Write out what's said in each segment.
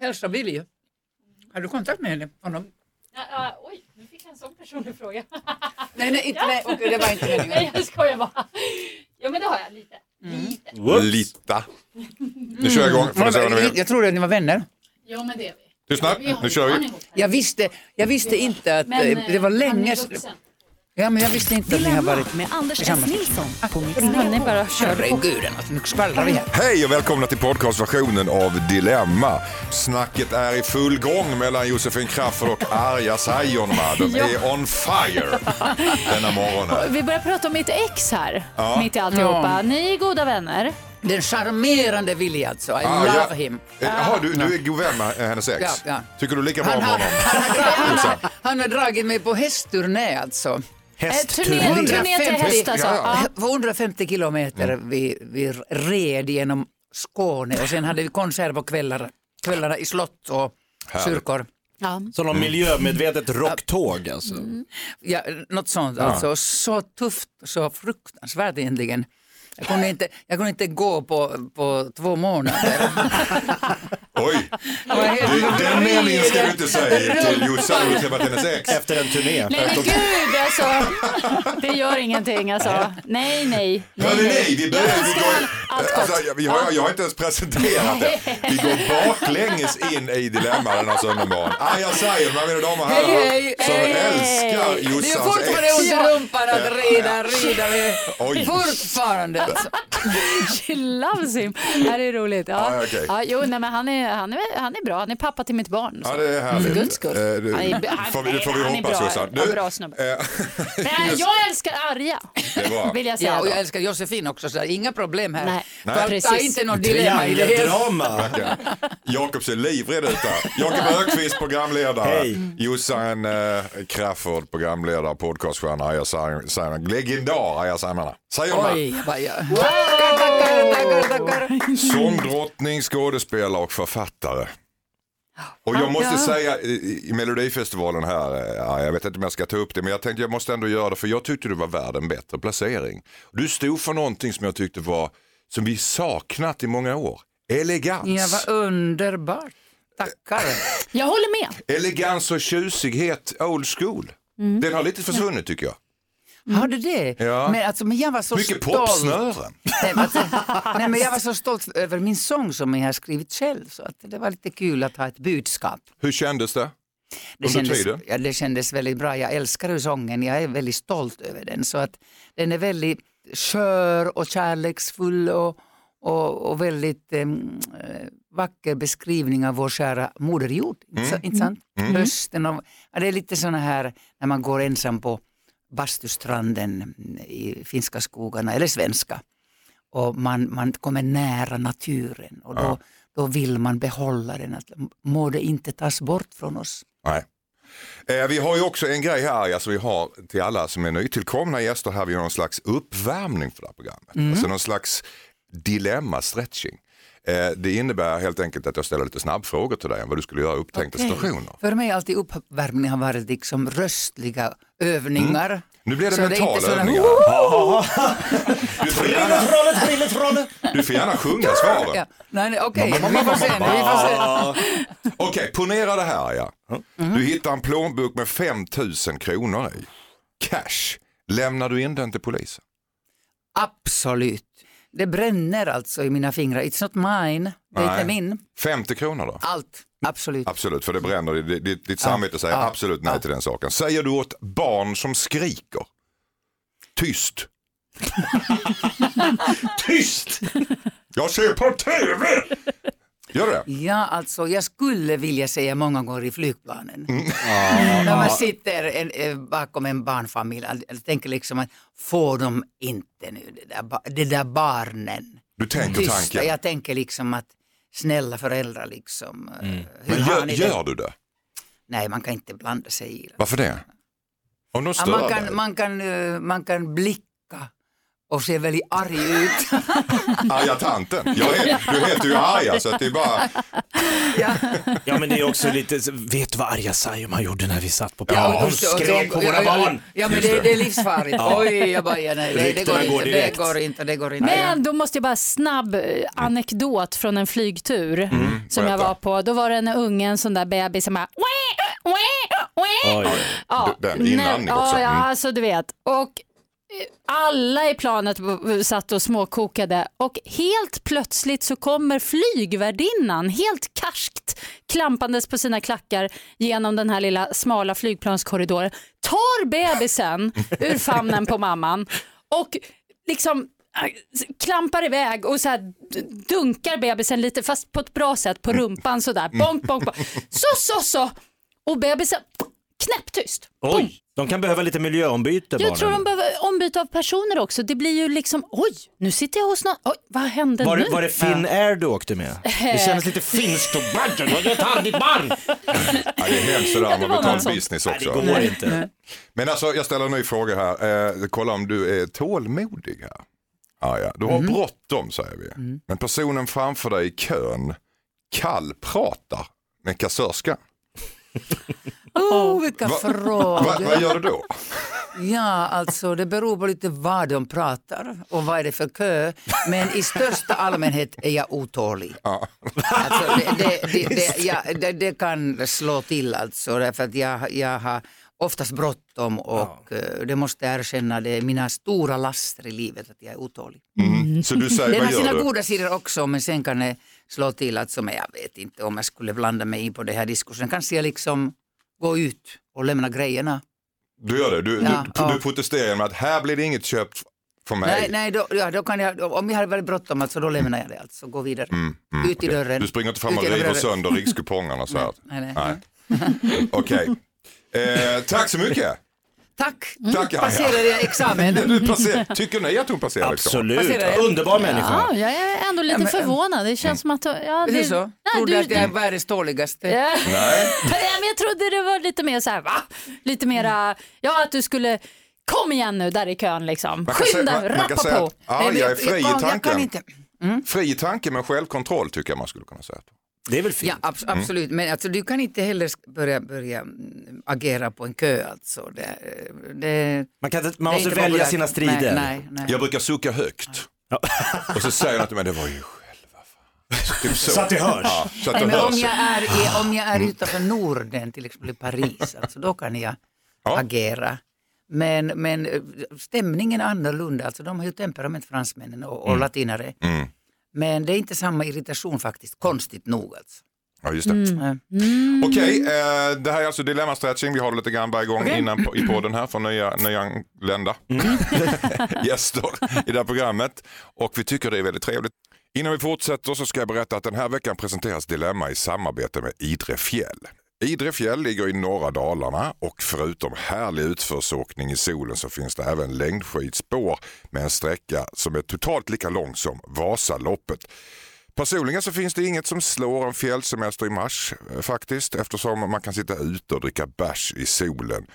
hälsa Vilje. Har du kontakt med henne? Honom? Ja, ja, oj, nu fick jag en sån personlig fråga. Nej, nej, inte, nej okej, det var inte meningen. Nej, jag skojar bara. Jo, men det har jag lite. Lite. Whoops. Lita. Nu kör jag igång. Får vi se vad ni Jag, vill. jag tror att ni var vänner. Jo, men det är vi. Har nu kör vi. Jag visste, jag visste inte att Men, eh, det var eh, länge sedan. Ja, men jag visste inte att ni har varit med Anders S. Nilsson på Mix Han är Megapol. bara på. Herregud, alltså, nu skvallrar vi här. Hej och välkomna till podcastversionen av Dilemma. Snacket är i full gång mellan Josefin Crafoord och Arja Saijonmaa. De är on fire denna morgonen. Vi börjar prata om mitt ex här, Ja. mitt i alltihopa. Ni är goda vänner. Den charmerande Vilje alltså. I Ah, love ja. him. Eh, Jaha, du, du är god vän med hennes ex? Ja, ja. Tycker du lika bra Han om har, honom? han, har, han, har, han har dragit mig på hästturné alltså. Eh, turné, Hästturné. turné till häst alltså. Ja, Ja. På 150 kilometer Mm. vi, vi red genom Skåne och sen hade vi konsert på kvällar, kvällarna i slott och Härligt. kyrkor. Ja. Så någon miljömedvetet rocktåg alltså. Ja, något sånt alltså. Så tufft, så fruktansvärt egentligen. Jag kunde inte, jag kunde inte gå på, på två månader. Oj, det, den meningen ska du inte säga till Jossan du träffat hennes ex. Efter en turné. Nej men gud alltså. Det gör ingenting alltså. Nej, nej. Hörni nej, vi börjar, vi går, alltså, jag, vi har, jag har inte ens presenterat det. Vi går baklänges in i Dilemma denna söndagsmorgon. Arja Saijonmaa, mina damer och herrar, Hej, som hej. älskar Det är Jossans fortfarande ex. ont i rumpan att rida, rida. Oj. Fortfarande alltså. She loves him. Det här är roligt. Ja. Ja, okej. Ja, jo, nej, men han, är, han, är, han är bra. Han är pappa till mitt barn. Ja, det är härligt. För guds skull. Eh, det- Han är- han- får vi, får vi han är hoppas bra. Jossan. Ja, bra snubbe. eh, Men jag älskar Arja. Det är bra. Vill jag säga. Ja, och jag älskar Josefin också, så inga problem här. Nej, Ta- Ta precis. inte något dilemma i det hela. Jakob ser livrädd ut där. Jakob Ökvist programledare. Hej. Jossan eh, Crafoord programledare, podcaststjärna. Legendar Arja Saijonmaa. Saijonmaa. Oj, tackar, tackar. Sångdrottning, skådespelare och författare. Och jag måste säga i, Melodifestivalen här, eh, ja, jag vet inte om jag ska ta upp det, men jag tänkte jag måste ändå göra det för jag tyckte du var värd en bättre placering. Du stod för någonting som jag tyckte var, som vi saknat i många år. Elegans. Ja, vad underbart. Tackar. Jag håller med. Elegans och tjusighet, old school. Mm. Den har lite försvunnit tycker jag. Har du det? Ja. Men, alltså, men jag var så Mycket stolt. popsnören. Nej, men, alltså, nej, men jag var så stolt över min sång som jag har skrivit själv. Så att det var lite kul att ha ett budskap. Hur kändes det? Det kändes, ja, det kändes väldigt bra. Jag älskar ju sången. Jag är väldigt stolt över den. Så att den är väldigt skör och kärleksfull och, och, och väldigt eh, vacker beskrivning av vår kära moder jord. Inte Mm. Inte sant? Hösten och, ja, det är lite såna här när man går ensam på bastustranden i finska skogarna eller svenska och man, man kommer nära naturen och då, då vill man behålla den. Att, må det inte tas bort från oss. Nej. Eh, vi har ju också en grej här alltså vi har till alla som är nytillkomna gäster här. Vi har någon slags uppvärmning för det här programmet. Mm. Alltså någon slags dilemma-stretching. Eh, det innebär helt enkelt att jag ställer lite snabbfrågor till dig om vad du skulle göra i upptänkta Okej. situationer. För mig har alltid uppvärmning har varit liksom röstliga övningar. Nu blir det Så det mentala sådana- övningar. Du får, gärna, du får gärna sjunga svaren. Ja, nej, nej, okej, vi får se. nu, Vi får se. Okej, ponera det här ja. Mm. Du hittar en plånbok med 5000 kronor i. Cash. Lämnar du in den till polisen? Absolut. Det bränner alltså i mina fingrar. It's not mine. Det är inte min. 50 kronor då? Allt. Absolut. Absolut, för det bränner. Ditt, ditt, ditt samvete säger ja, absolut nej ja. till den saken. Säger du åt barn som skriker? Tyst. Tyst! Jag ser på TV! Gör det? Ja, alltså jag skulle vilja säga många gånger i flygplanen. Mm. När man sitter en, eh, bakom en barnfamilj, jag tänker liksom att får de inte nu det där, det där barnen Du tänker tysta. tanken. Jag tänker liksom att snälla föräldrar liksom. eh, Hur Men gör, gör du det? Nej, man kan inte blanda sig i det. Varför det? Om de Ja, stör man, dig? kan, man, kan, eh, man kan blicka och ser väldigt arg ut. Arga tanten. Jag är, du heter ju Arja så att det är bara... ja. Ja men det är också lite, vet du vad Arja Saijonmaa gjorde när vi satt på Ja, plan? Hon skrek på ja, våra ja, barn. Ja men det, det är livsfarligt. Oj, jag bara, ja, nej, det, det, går går inte, det går inte, det går inte. Men då måste jag bara snabb eh, anekdot från en flygtur Mm, som jag var på. Då var det en unge, en sån där bebis som bara. Oj. Ja, Den nej, också. Ja, ja, Mm. alltså du vet. Och alla i planet satt och småkokade och helt plötsligt så kommer flygvärdinnan helt karskt klampandes på sina klackar genom den här lilla smala flygplanskorridoren, tar bebisen ur famnen på mamman och liksom äh, klampar iväg och så här dunkar bebisen lite fast på ett bra sätt på rumpan sådär. Bonk, bonk, bonk. Så, så, så. Och bebisen knäpptyst. Oj, de kan behöva lite miljöombyte Jag barnen. tror de behöver ombyte av personer också. Det blir ju liksom, oj, nu sitter jag hos någon, oj, vad hände Var, nu? var det Finnair du åkte med? Det kändes lite finskt och barn, jag tar ditt barn. Ja, det är hemskt det där, en något sånt. business Nej, det också. går inte. Men alltså, jag ställer en ny fråga här. Eh, kolla om du är tålmodig här. Ah, ja. Du har bråttom säger vi. Men personen framför dig i kön kallpratar med kassörskan. Oh, vilka Va- frågor. Va, vad gör du då? Ja, alltså det beror på lite vad de pratar och vad är det för kö. Men i största allmänhet är jag otålig. Ja. Alltså, det, det, det, det, ja, det, det kan slå till alltså därför att jag, jag har oftast bråttom och eh, det måste jag erkänna, det är mina stora laster i livet att jag är otålig. Mm. Så du säger, Det vad har sina du? goda sidor också men sen kan det slå till alltså, men jag vet inte om jag skulle blanda mig in på det här diskussionen. Kanske jag liksom gå ut och lämna grejerna. Du gör det, du, Ja, du, ja. du protesterar genom att här blir det inget köpt för mig. Nej, nej då, ja, då kan jag, om jag har väldigt bråttom alltså, då lämnar jag det alltså, gå vidare. Mm, mm, Ut i dörren. Du springer inte fram och river sönder rikskupongerna så här. Nej, nej. Nej. Okej. Eh, tack så mycket. Tack, Tack, Aja. passerade jag examen. Du passer, tycker ni att hon passerade examen? Absolut, Passerar jag? underbar människa. Ja, jag är ändå lite Ja, men- förvånad. Det känns som att... Ja, Är det, det så? Nej, Trodde du, att jag är världens tåligaste. Ja. Nej. Men jag trodde det var lite mer så här, va? Lite mera, ja att du skulle, kom igen nu där i kön liksom. Skynda, rappa på. att- Ja, jag är fri i tanken. inte. Fri i tanke men självkontroll tycker jag man skulle kunna säga. Det är väl fint. Ja, abs- absolut, men alltså, du kan inte heller börja, börja mm, agera på en kö. Alltså. Det, det, Man, kan, man måste välja populärt. sina strider. Nej, nej, nej. Jag brukar sucka högt. Och så säger att men det var ju. Typ så. Så att det hörs. Ja, så att Nej, men om hörs. jag är, i, om jag är utanför Norden, till exempel i Paris, alltså, då kan jag Ja. agera. Men, men eh, stämningen är annorlunda, alltså, de har ju temperament fransmännen och, och latinare. Mm. Men det är inte samma irritation faktiskt, konstigt nog. Alltså. Ja, just det. Mm. Okej, eh, det här är alltså Dilemma Stretching. Vi har det lite grann varje gång innan på, i podden här för nya nyanlända gäster i det här programmet. Och vi tycker det är väldigt trevligt. Innan vi fortsätter så ska jag berätta att den här veckan presenteras Dilemma i samarbete med Idre fjäll. Idre fjäll ligger i norra Dalarna och förutom härlig utförsåkning i solen så finns det även längdskidspår med en sträcka som är totalt lika lång som Vasaloppet. Personligen så finns det inget som slår en fjällsemester i mars eh, faktiskt eftersom man kan sitta ute och dricka bärs i solen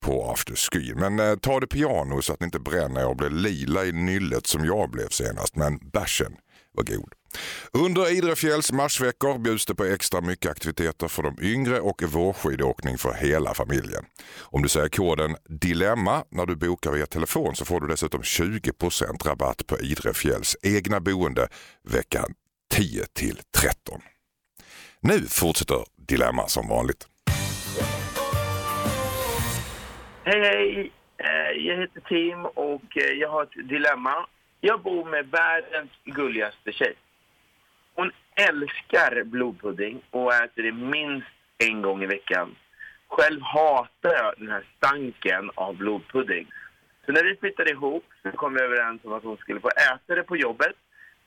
på afterski. Men eh, ta det piano så att ni inte bränner er och blir lila i nyllet som jag blev senast. Men bärsen var god. Under Idrefjälls marsveckor bjuds det på extra mycket aktiviteter för de yngre och vårskidåkning för hela familjen. Om du säger koden DILEMMA när du bokar via telefon så får du dessutom 20% rabatt på Idrefjälls egna boende veckan 10 till 13. Nu fortsätter Dilemma som vanligt. Hej, hej! Eh, jag heter Tim och eh, jag har ett dilemma. Jag bor med världens gulligaste tjej. Hon älskar blodpudding och äter det minst en gång i veckan. Själv hatar jag den här stanken av blodpudding. Så när vi flyttade ihop så kom vi överens om att hon skulle få äta det på jobbet.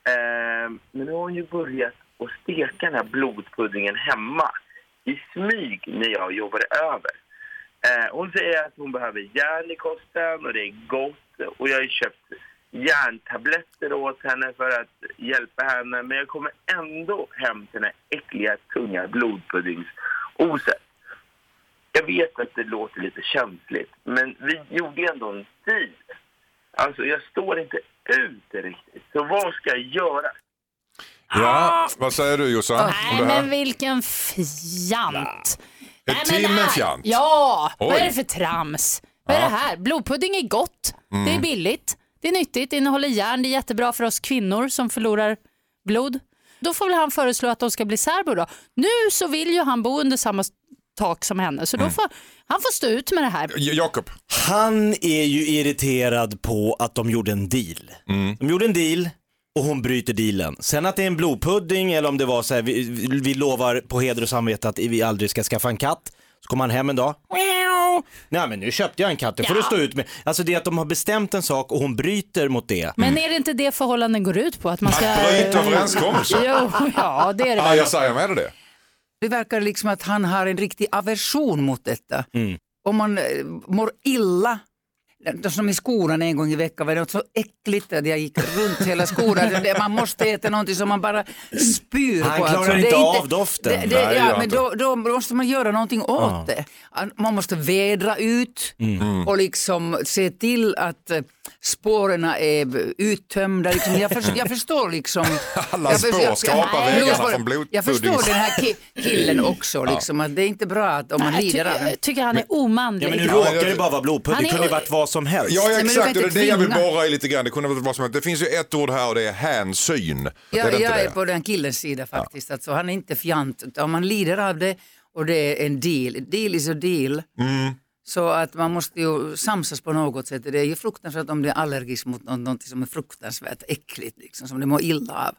Eh, men nu har hon ju börjat att steka den här blodpuddingen hemma i smyg när jag jobbade över. Eh, hon säger att hon behöver järn i kosten och det är gott. Och jag har ju köpt järntabletter åt henne för att hjälpa henne. Men jag kommer ändå hem till den här äckliga, tunga blodpuddingsoset. Jag vet att det låter lite känsligt, men vi gjorde ändå en deal. Alltså, jag står inte ut riktigt. Så vad ska jag göra? Ja, vad säger du Jossan? Nej men vilken fjant. Är Nej, men fjant? Ja, vad Oj. är det för trams? Vad är det här? Blodpudding är gott, det Mm. är billigt, det är nyttigt, det innehåller järn, det är jättebra för oss kvinnor som förlorar blod. Då får väl han föreslå att de ska bli särbo då. Nu så vill ju han bo under samma tak som henne så då Mm. får han får stå ut med det här. Jakob, Han är ju irriterad på att de gjorde en deal. De gjorde en deal och hon bryter dealen. Sen att det är en blodpudding eller om det var så här, vi, vi- vi lovar på heder och samvete att vi aldrig ska skaffa en katt. Så kommer han hem en dag. Meow. Nej men nu köpte jag en katt, det får Ja. du stå ut med. Alltså det är att de har bestämt en sak och hon bryter mot det. Men är det inte det förhållanden går ut på? Att man ska... att bryta överenskommelser. Jo, ja det är det Ja, väl. jag säger med det. Det verkar liksom att han har en riktig aversion mot detta. Mm. Om man eh, mår illa, som i skolan en gång i veckan var det något så äckligt att jag gick runt hela skolan. Man måste äta någonting som man bara spyr Han på. Alltså, klarar det inte är av doften. Det, det, Nej, ja, han men då, då måste man göra någonting åt det. Man måste vädra ut Mm. och liksom se till att eh, spåren är uttömda. Liksom. Jag, förstår, jag förstår liksom. Alla spår skrapar Nej, vägarna jag- från blodpuddings- Jag förstår den här ki- killen också, liksom, att det är inte bra att om man lider av jag tycker han är omanlig. Ja men nu Ja, råkar det bara vara blodpudding, Han det är- kunde ju varit vad som helst. Ja, ja exakt, det är det jag vill borra i lite grann. Det kunde vara vad som helst. Det finns ju ett ord här och det är hänsyn. Det är Jag, det jag inte är på den killens sida faktiskt. Alltså, han är inte fjant. utan Om man lider av det och det är en deal, deal is a deal. Mm. Så att man måste ju samsas på något sätt. Det är ju fruktansvärt om det är allergisk mot nå- något som är fruktansvärt äckligt, liksom, som det mår illa av.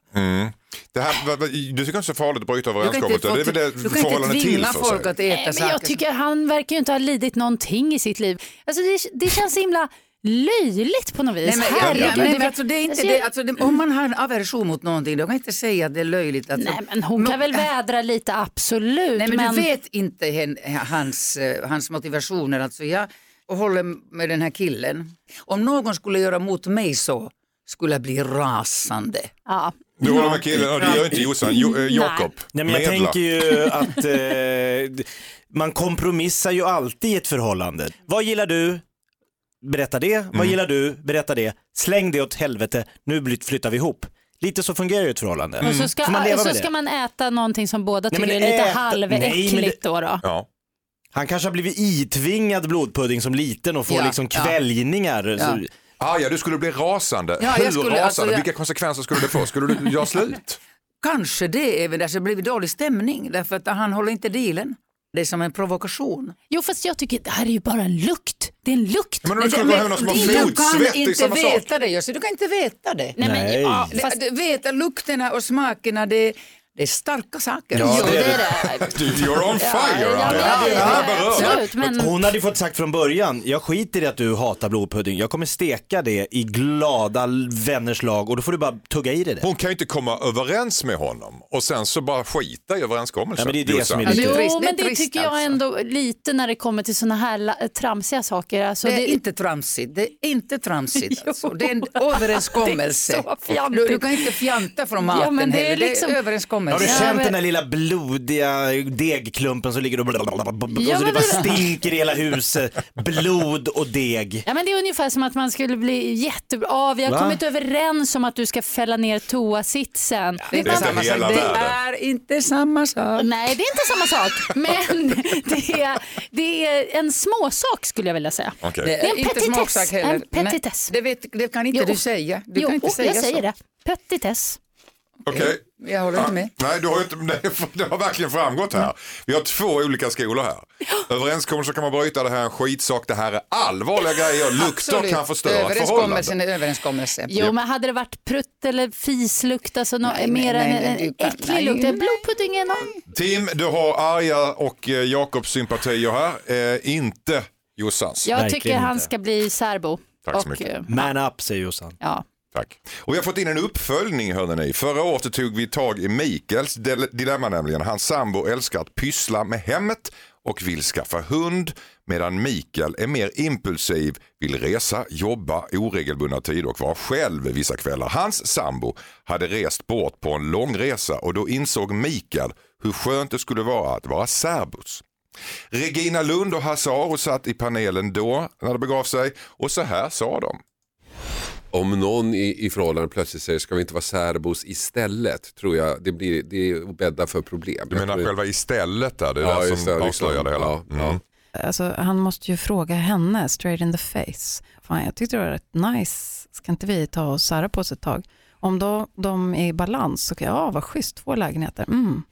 Det här, du tycker inte det är så farligt att bryta Du kan inte, överenskommelser? få, Det är väl det du tvinga folk att äta Nej, men saker. jag tycker han verkar ju inte ha lidit någonting i sitt liv. Alltså det, det känns så himla löjligt på något vis. Nej, men, Herregud, ja, men, men alltså, det är inte det, alltså, det, om man har en aversion mot någonting, då kan jag inte säga att det är löjligt. Alltså, Nej men hon kan väl vädra lite absolut. Nej, men, du vet inte hen, hans, eh, hans motivationer. Alltså, jag håller med den här killen. Om någon skulle göra mot mig så skulle jag bli rasande. Ja. Du håller med killen och det gör inte Jossan. Jo, eh, Jakob, Nej, men jag medla. tänker ju att eh, man kompromissar ju alltid i ett förhållande. Vad gillar du? Berätta det. Vad Mm. gillar du? Berätta det. Släng det åt helvete. Nu blir- flyttar vi ihop. Lite så fungerar ju ett förhållande. Och så ska, Får man leva så med ska det? man äta någonting som båda Nej, tycker men är lite äta- Nej, men halväckligt det- då. då. Ja. Han kanske har blivit itvingad blodpudding som liten och får Ja, liksom ja. kväljningar. Ja. Så, Ah, ja, du skulle bli rasande. Ja, Hur skulle- rasande? alltså, jag- Vilka konsekvenser skulle det få? Skulle du göra slut? Kanske det är väl där så blir det dålig stämning därför att han håller inte dealen. Det är som en provokation. Jo fast jag tycker det här är ju bara en lukt. Det är en lukt. Men om du skulle gå hem med någon som har du kan inte sak. veta det Jussi, du kan inte veta det. Nej, men, ja, fast, det- Veta lukterna och smakerna, det, det är starka saker. Ja, jo, det det är är det. Du, you're on fire. Ja, Anna. ja, det ja, här ja, berör. absolut, men Hon hade ju fått sagt från början, jag skiter i att du hatar blodpudding, jag kommer steka det i glada vänners lag och då får du bara tugga i dig det. Hon kan ju inte komma överens med honom och sen så bara skita i överenskommelsen. Ja, men det är det som är lite... det är trist, Jo, det är men det tycker jag alltså. ändå lite när det kommer till såna här tramsiga saker. Alltså, Det är inte tramsigt. Det är inte tramsigt. Alltså. Det är en överenskommelse. Det är du, du kan inte fjanta från maten men det är heller. Det liksom- är Har du Ja, känt men- den där lilla blodiga degklumpen som ligger och, och Ja, så det men bara det- stinker i hela huset, blod och deg. Ja, men det är ungefär som att man skulle bli jättebra. Ja, vi har Va? kommit överens om att du ska fälla ner toasitsen. Det är inte Det är samma inte sak. hela Det världen. är inte samma sak. Nej, det är inte samma sak. Men det är, det är en småsak skulle jag vilja säga. Okej. Det är en inte petitess. smaksak heller. En petitess. Nej, det, vet, det kan inte Jo. du säga. Du jo, kan inte oh, säga jag säger så. det. Petitess. Okej. Jag håller inte med. Nej, du har ju inte, nej, det har verkligen framgått här. Vi har två olika skolor här. Överenskommelser kan man bryta, det här är en skitsak, det här är allvarliga grejer. Lukter Absolut. kan förstöra ett Överenskommelsen förhållande. är överenskommelse. Jo, men hade det varit prutt eller fislukt, alltså nå- Nej, mer nej, än nej, en äcklig nej, lukt. Blodpuddingen. Tim, du har Arja och eh, Jakobs sympatier här, eh, inte Jossans. Jag Verkligen tycker han inte. ska bli särbo. Tack så Och, mycket. eh, Man up säger Jossan. Ja. Tack. Och vi har fått in en uppföljning hörde ni. Förra året tog vi tag i Mikaels dilemma nämligen. Hans sambo älskar att pyssla med hemmet och vill skaffa hund medan Mikael är mer impulsiv, vill resa, jobba oregelbundna tider och vara själv vissa kvällar. Hans sambo hade rest bort på en långresa och då insåg Mikael hur skönt det skulle vara att vara särbos. Regina Lund och Hasse Aro satt i panelen då när det begav sig och så här sa de om någon i, i förhållandet plötsligt säger ska vi inte vara särbos istället tror jag det blir det är bädda för problem. Du menar tror- själva istället där, det är Ja, det som det, avslöjar det hela? Ja, Mm. ja. Alltså, han måste ju fråga henne straight in the face. Fan, jag tyckte det var rätt nice. Ska inte vi ta och sära på oss ett tag? Om då de är i balans så kan jag, ja vad schysst, två lägenheter. Mm.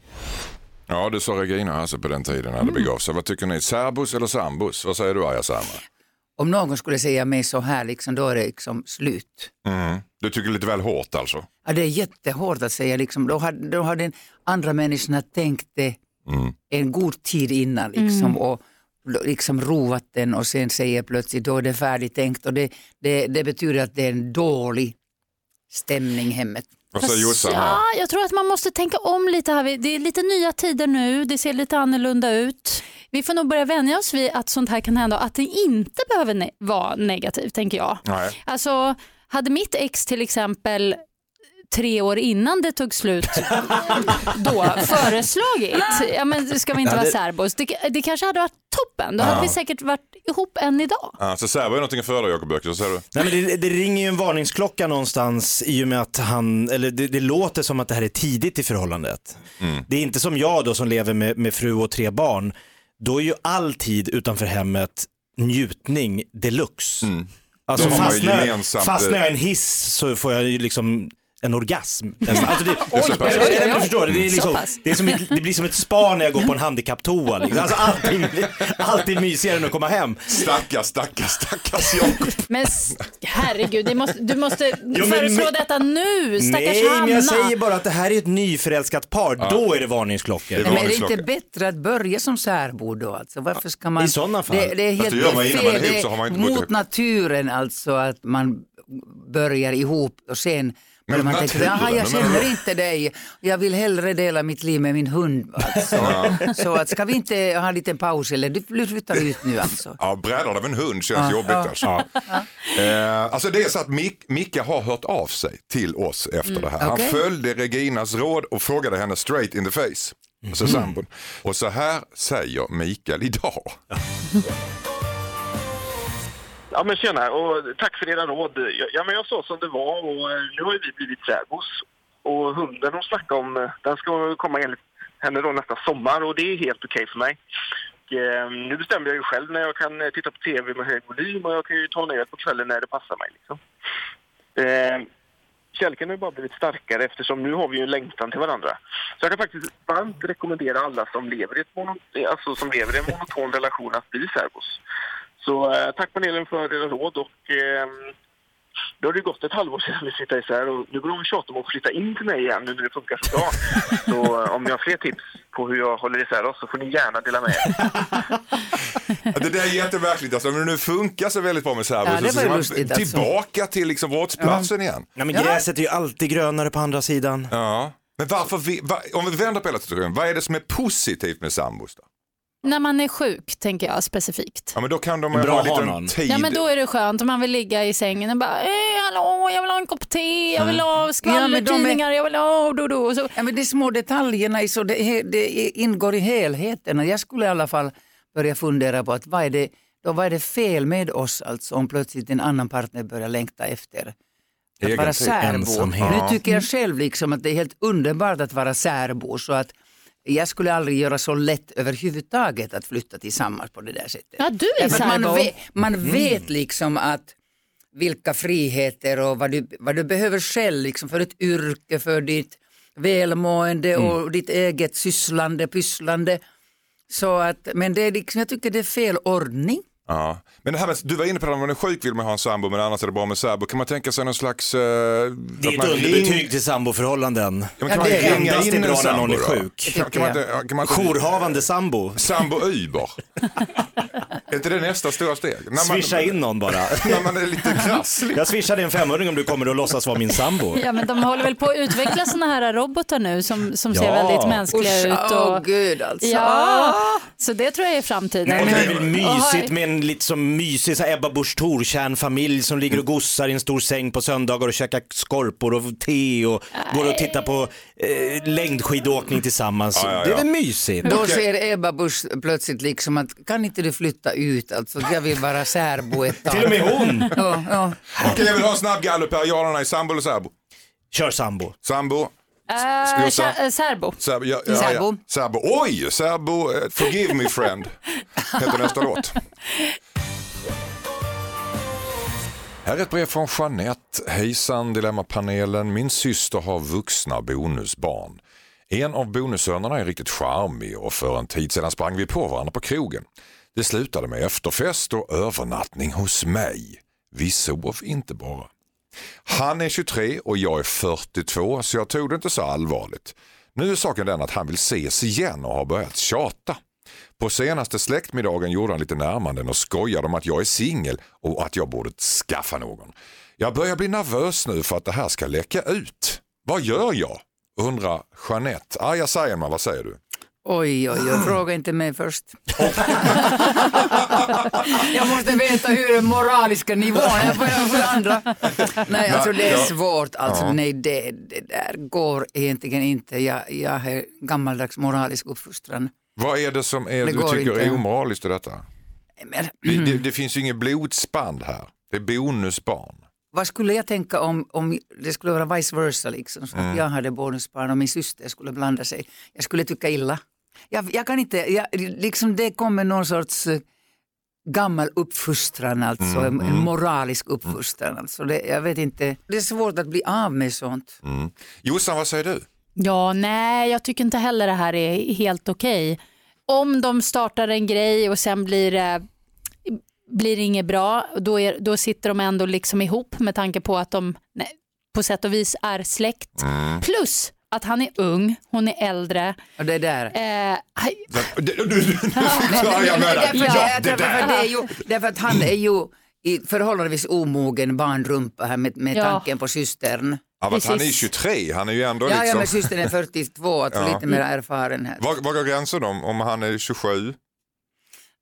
Ja, det sa Regina alltså på den tiden när det begav sig. Vad tycker ni, särbos eller sambos? Vad säger du Arja Sandra? Om någon skulle säga mig så här, liksom, då är det liksom slut. Mm. Du tycker lite väl hårt alltså? Ja, det är jättehårt att säga, liksom, då, har, då har den andra människorna tänkt det Mm. en god tid innan liksom, och liksom rovat den och sen säger plötsligt då är det färdigtänkt och det, det, det betyder att det är en dålig stämning hemmet. Vad säger Jossan? Ja, jag tror att man måste tänka om lite här. Det är lite nya tider nu, det ser lite annorlunda ut. Vi får nog börja vänja oss vid att sånt här kan hända och att det inte behöver ne- vara negativt tänker jag. Nej. Alltså, hade mitt ex till exempel tre år innan det tog slut då föreslagit, ja men ska vi inte Ja, vara det- särbos, det, det kanske hade varit toppen, då hade vi säkert varit ihop än idag. Ja, så särbo är någonting att föredra Jakob Björk, så säger du? Nej, men det, det ringer ju en varningsklocka någonstans i och med att han, eller det, det låter som att det här är tidigt i förhållandet. Det är inte som jag då som lever med, med fru och tre barn. Då är ju all tid utanför hemmet njutning deluxe. Alltså man ju fastnar, gemensamt, fastnar jag i en hiss så får jag ju liksom en orgasm. Alltså det, Det är så pass. Eller- eller- du förstår, det, det, är Så liksom, det, är som ett, det blir som ett spa när jag går på en handikapptoa. Liksom. Alltså allting, allting mysigare än att komma hem. Stackars, stackars, stackars Jakob. Men herregud, måste, du måste föreslå men- detta nu, stackars Nej, Hanna. men jag säger bara att det här är ett nyförälskat par. Då är det varningsklockor. Det Men är det inte bättre att börja som särbo då? Alltså, varför ska man... I sådana fall. Det, det är helt det gör man innan man är fel. ihop så har man inte mot naturen alltså att man börjar ihop och sen börjar man naturen, jaha jag men- känner inte dig, jag vill hellre dela mitt liv med min hund. Alltså. Så att, ska vi inte ha en liten paus eller du flyttar ut nu alltså? Ja, brädan av en hund känns jobbigt alltså. Eh, alltså det är så att Mick, Micke har hört av sig till oss efter det här. Han okej. följde Reginas råd och frågade henne straight in the face. Alltså sambon. Och så här säger Mikael idag. Ja men tjena och tack för era råd. Ja, men jag sa som det var och eh, nu har ju vi blivit särbos. Och hunden hon snackade om, eh, den ska komma enligt henne då nästa sommar och det är helt okej för mig. Och, eh, nu bestämmer jag ju själv när jag kan eh, titta på tv med hög volym och jag kan ju ta ner på kvällen när det passar mig liksom. Eh, kärleken har ju bara blivit starkare eftersom nu har vi ju en längtan till varandra. Så jag kan faktiskt varmt rekommendera alla som lever i, ett mono, alltså, som lever i en monoton relation att bli särbos. Så eh, tack panelen för era råd och eh, då har det gått ett halvår sedan vi flyttade isär och nu går de och tjatar om att flytta in till mig igen nu när det funkar så bra. Så eh, om ni har fler tips på hur jag håller isär oss så får ni gärna dela med er. Ja, Det där är jättemärkligt. Alltså, om det nu funkar så väldigt bra med särbo Ja, det så var man lustigt, alltså. tillbaka till liksom brottsplatsen igen. Nej, men gräset är ju alltid grönare på andra sidan. Ja. Men varför, vi, va, om vi vänder på hela situationen, vad är det som är positivt med sambos då? När man är sjuk tänker jag specifikt. Ja men då kan de Bra ha någon. tid. Ja men då är det skönt om man vill ligga i sängen och bara eh, hallå jag vill ha en kopp te, jag vill ha Ja, är- skvallertidningar, jag vill ha do, do. Så, Ja, men de små detaljerna är så det, det ingår i helheten. Och Jag skulle i alla fall börja fundera på att vad är det, då, vad är det fel med oss alltså, om plötsligt en annan partner börjar längta efter att Egen vara särbo. Ensamhet. Nu tycker jag själv liksom att det är helt underbart att vara särbo så att jag skulle aldrig göra så lätt överhuvudtaget att flytta tillsammans på det där sättet. ja du är Därför man, vet, man vet liksom att vilka friheter och vad du, vad du behöver själv liksom för ett yrke, för ditt välmående och ditt eget sysslande, pysslande. Så att, men det är liksom, jag tycker det är fel ordning. Ja. Men det här med, du var inne på det, om man är sjuk vill man ha en sambo men annars är det bra med särbo. Kan man tänka sig någon slags... Eh, Det är ett underbetyg till samboförhållanden. Ja, men Ja, kan man det är ringa endast in en bra när någon är sjuk. Kan, kan man inte, kan man inte, Jourhavande sambo. Sambo Uber. är inte det nästa stora steg? När man, Swisha in någon bara. När man är lite krasslig. Jag swishar dig en femhundring om du kommer och låtsas vara min sambo. Ja, men de håller väl på att utveckla såna här robotar nu som, som ser Ja. väldigt mänskliga ut. Åh Och, gud alltså. ja, så det tror jag är framtiden. Nej, men det är väl mysigt med en lite som mysig så här Ebba Busch Thor-kärnfamilj som ligger och gossar i en stor säng på söndagar och käkar skorpor och te och går och tittar på eh, längdskidåkning tillsammans. Ja, ja, ja. Det är väl mysigt? Då ser Ebba Busch plötsligt liksom att kan inte du flytta ut. Alltså, jag vill vara särbo ett tag. Till och med hon. Ja, ja. Okej, jag vill ha en snabb gallup här. Ja eller nej, sambo eller särbo? Kör sambo. Sambo. Kä- äh, särbo. Ja, ja. Serbo. Oj, Serbo, eh, forgive me friend, heter nästa låt. Här är ett brev från Jeanette. Hejsan Dilemmapanelen. Min syster har vuxna bonusbarn. En av bonussönerna är riktigt charmig och för en tid sedan sprang vi på varandra på krogen. Det slutade med efterfest och övernattning hos mig. Vi sov inte bara. Han är 23 och jag är 42 så jag tog det inte så allvarligt. Nu är saken den att han vill ses igen och har börjat tjata. På senaste släktmiddagen gjorde han lite närmanden och skojade om att jag är singel och att jag borde skaffa någon. Jag börjar bli nervös nu för att det här ska läcka ut. Vad gör jag? Undrar Jeanette. Arja Saijonmaa, vad säger du? Oj, oj, oj, fråga inte mig först. jag måste veta hur den moraliska nivån är för andra. Nej, alltså det är svårt. Alltså, nej, det, det där går egentligen inte. Jag, jag är gammaldags moralisk uppfostran. Vad är det som är, Det du tycker inte. är omoraliskt i detta? Men, Det, det, det finns ju inget blodsband här. Det är bonusbarn. vad skulle jag tänka om, om det skulle vara vice versa, liksom, så att jag hade bonusbarn och min syster skulle blanda sig. Jag skulle tycka illa. Jag, jag kan inte, jag, liksom det kommer någon sorts eh, gammal uppfostran, alltså en, en moralisk uppfostran. Alltså det, jag vet inte, det är svårt att bli av med sånt. Mm. Jossan, vad säger du? Ja, nej, jag tycker inte heller det här är helt okej. Om de startar en grej och sen blir det blir det inget bra, då, är, då sitter de ändå liksom ihop med tanke på att de nej, på sätt och vis är släkt. Plus att han är ung, hon är äldre. Och det där. Eh, du förklarar jag. Därför, Ja, det därför, att han är ju i förhållandevis omogen barnrumpa här med, med Ja. tanken på systern. Ja, fast han är precis. 23, han är ju ändå Ja, ja liksom... men systern är 42, alltså Ja. lite mer erfaren här. Var, var går gränsen om, om han är 27?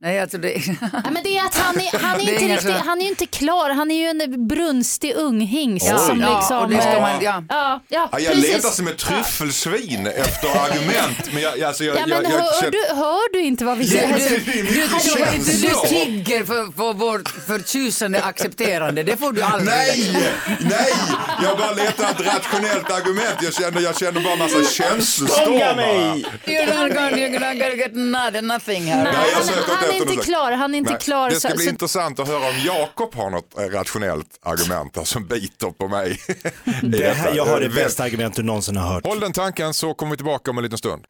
Nej, alltså det, Ja, men det är att han är, han är, inte riktigt, så- han är ju inte klar, han är ju en brunstig unghingst Oj. som ja, liksom... och det ska eh, man, ja. Ja, ja, Ja, jag letar som ett tryffelsvin efter argument. Men jag, alltså, jag, Ja, men jag, jag, hör, du, hör du inte vad vi säger? Du, du, du känslor. tigger för, för vårt förtjusande accepterande, det får du aldrig. Nej, nej, jag bara letar ett rationellt argument. Jag känner, jag känner bara massa känslostormar. mig! You're not gonna, you're gonna get not, nothing här. Nej, jag söker inte är inte klar, han är inte Nej, klar. Det ska så- bli så- intressant att höra om Jakob har något eh, rationellt argument som biter på mig. Det här, jag har det bästa argument du någonsin har hört. Håll den tanken så kommer vi tillbaka om en liten stund.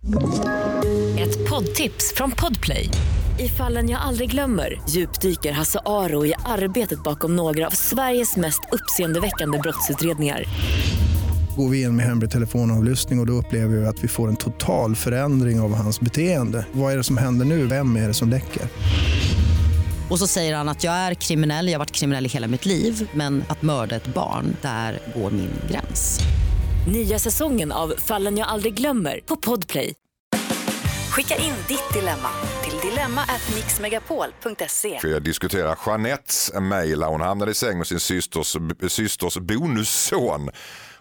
Ett poddtips från Podplay. I fallen jag aldrig glömmer djupdyker Hasse Aro i arbetet bakom några av Sveriges mest uppseendeväckande brottsutredningar. Går vi in med hemlig telefonavlyssning och, och då upplever vi att vi får en total förändring av hans beteende. Vad är det som händer nu? Vem är det som läcker? Och så säger han att jag är kriminell, jag har varit kriminell i hela mitt liv men att mörda ett barn, där går min gräns. Nya säsongen av Fallen jag aldrig glömmer på Podplay. Skicka in ditt dilemma till dilemma@mixmegapol.se. För jag diskuterar Jeanettes mejl. Hon hamnade i säng med sin systers, systers bonusson.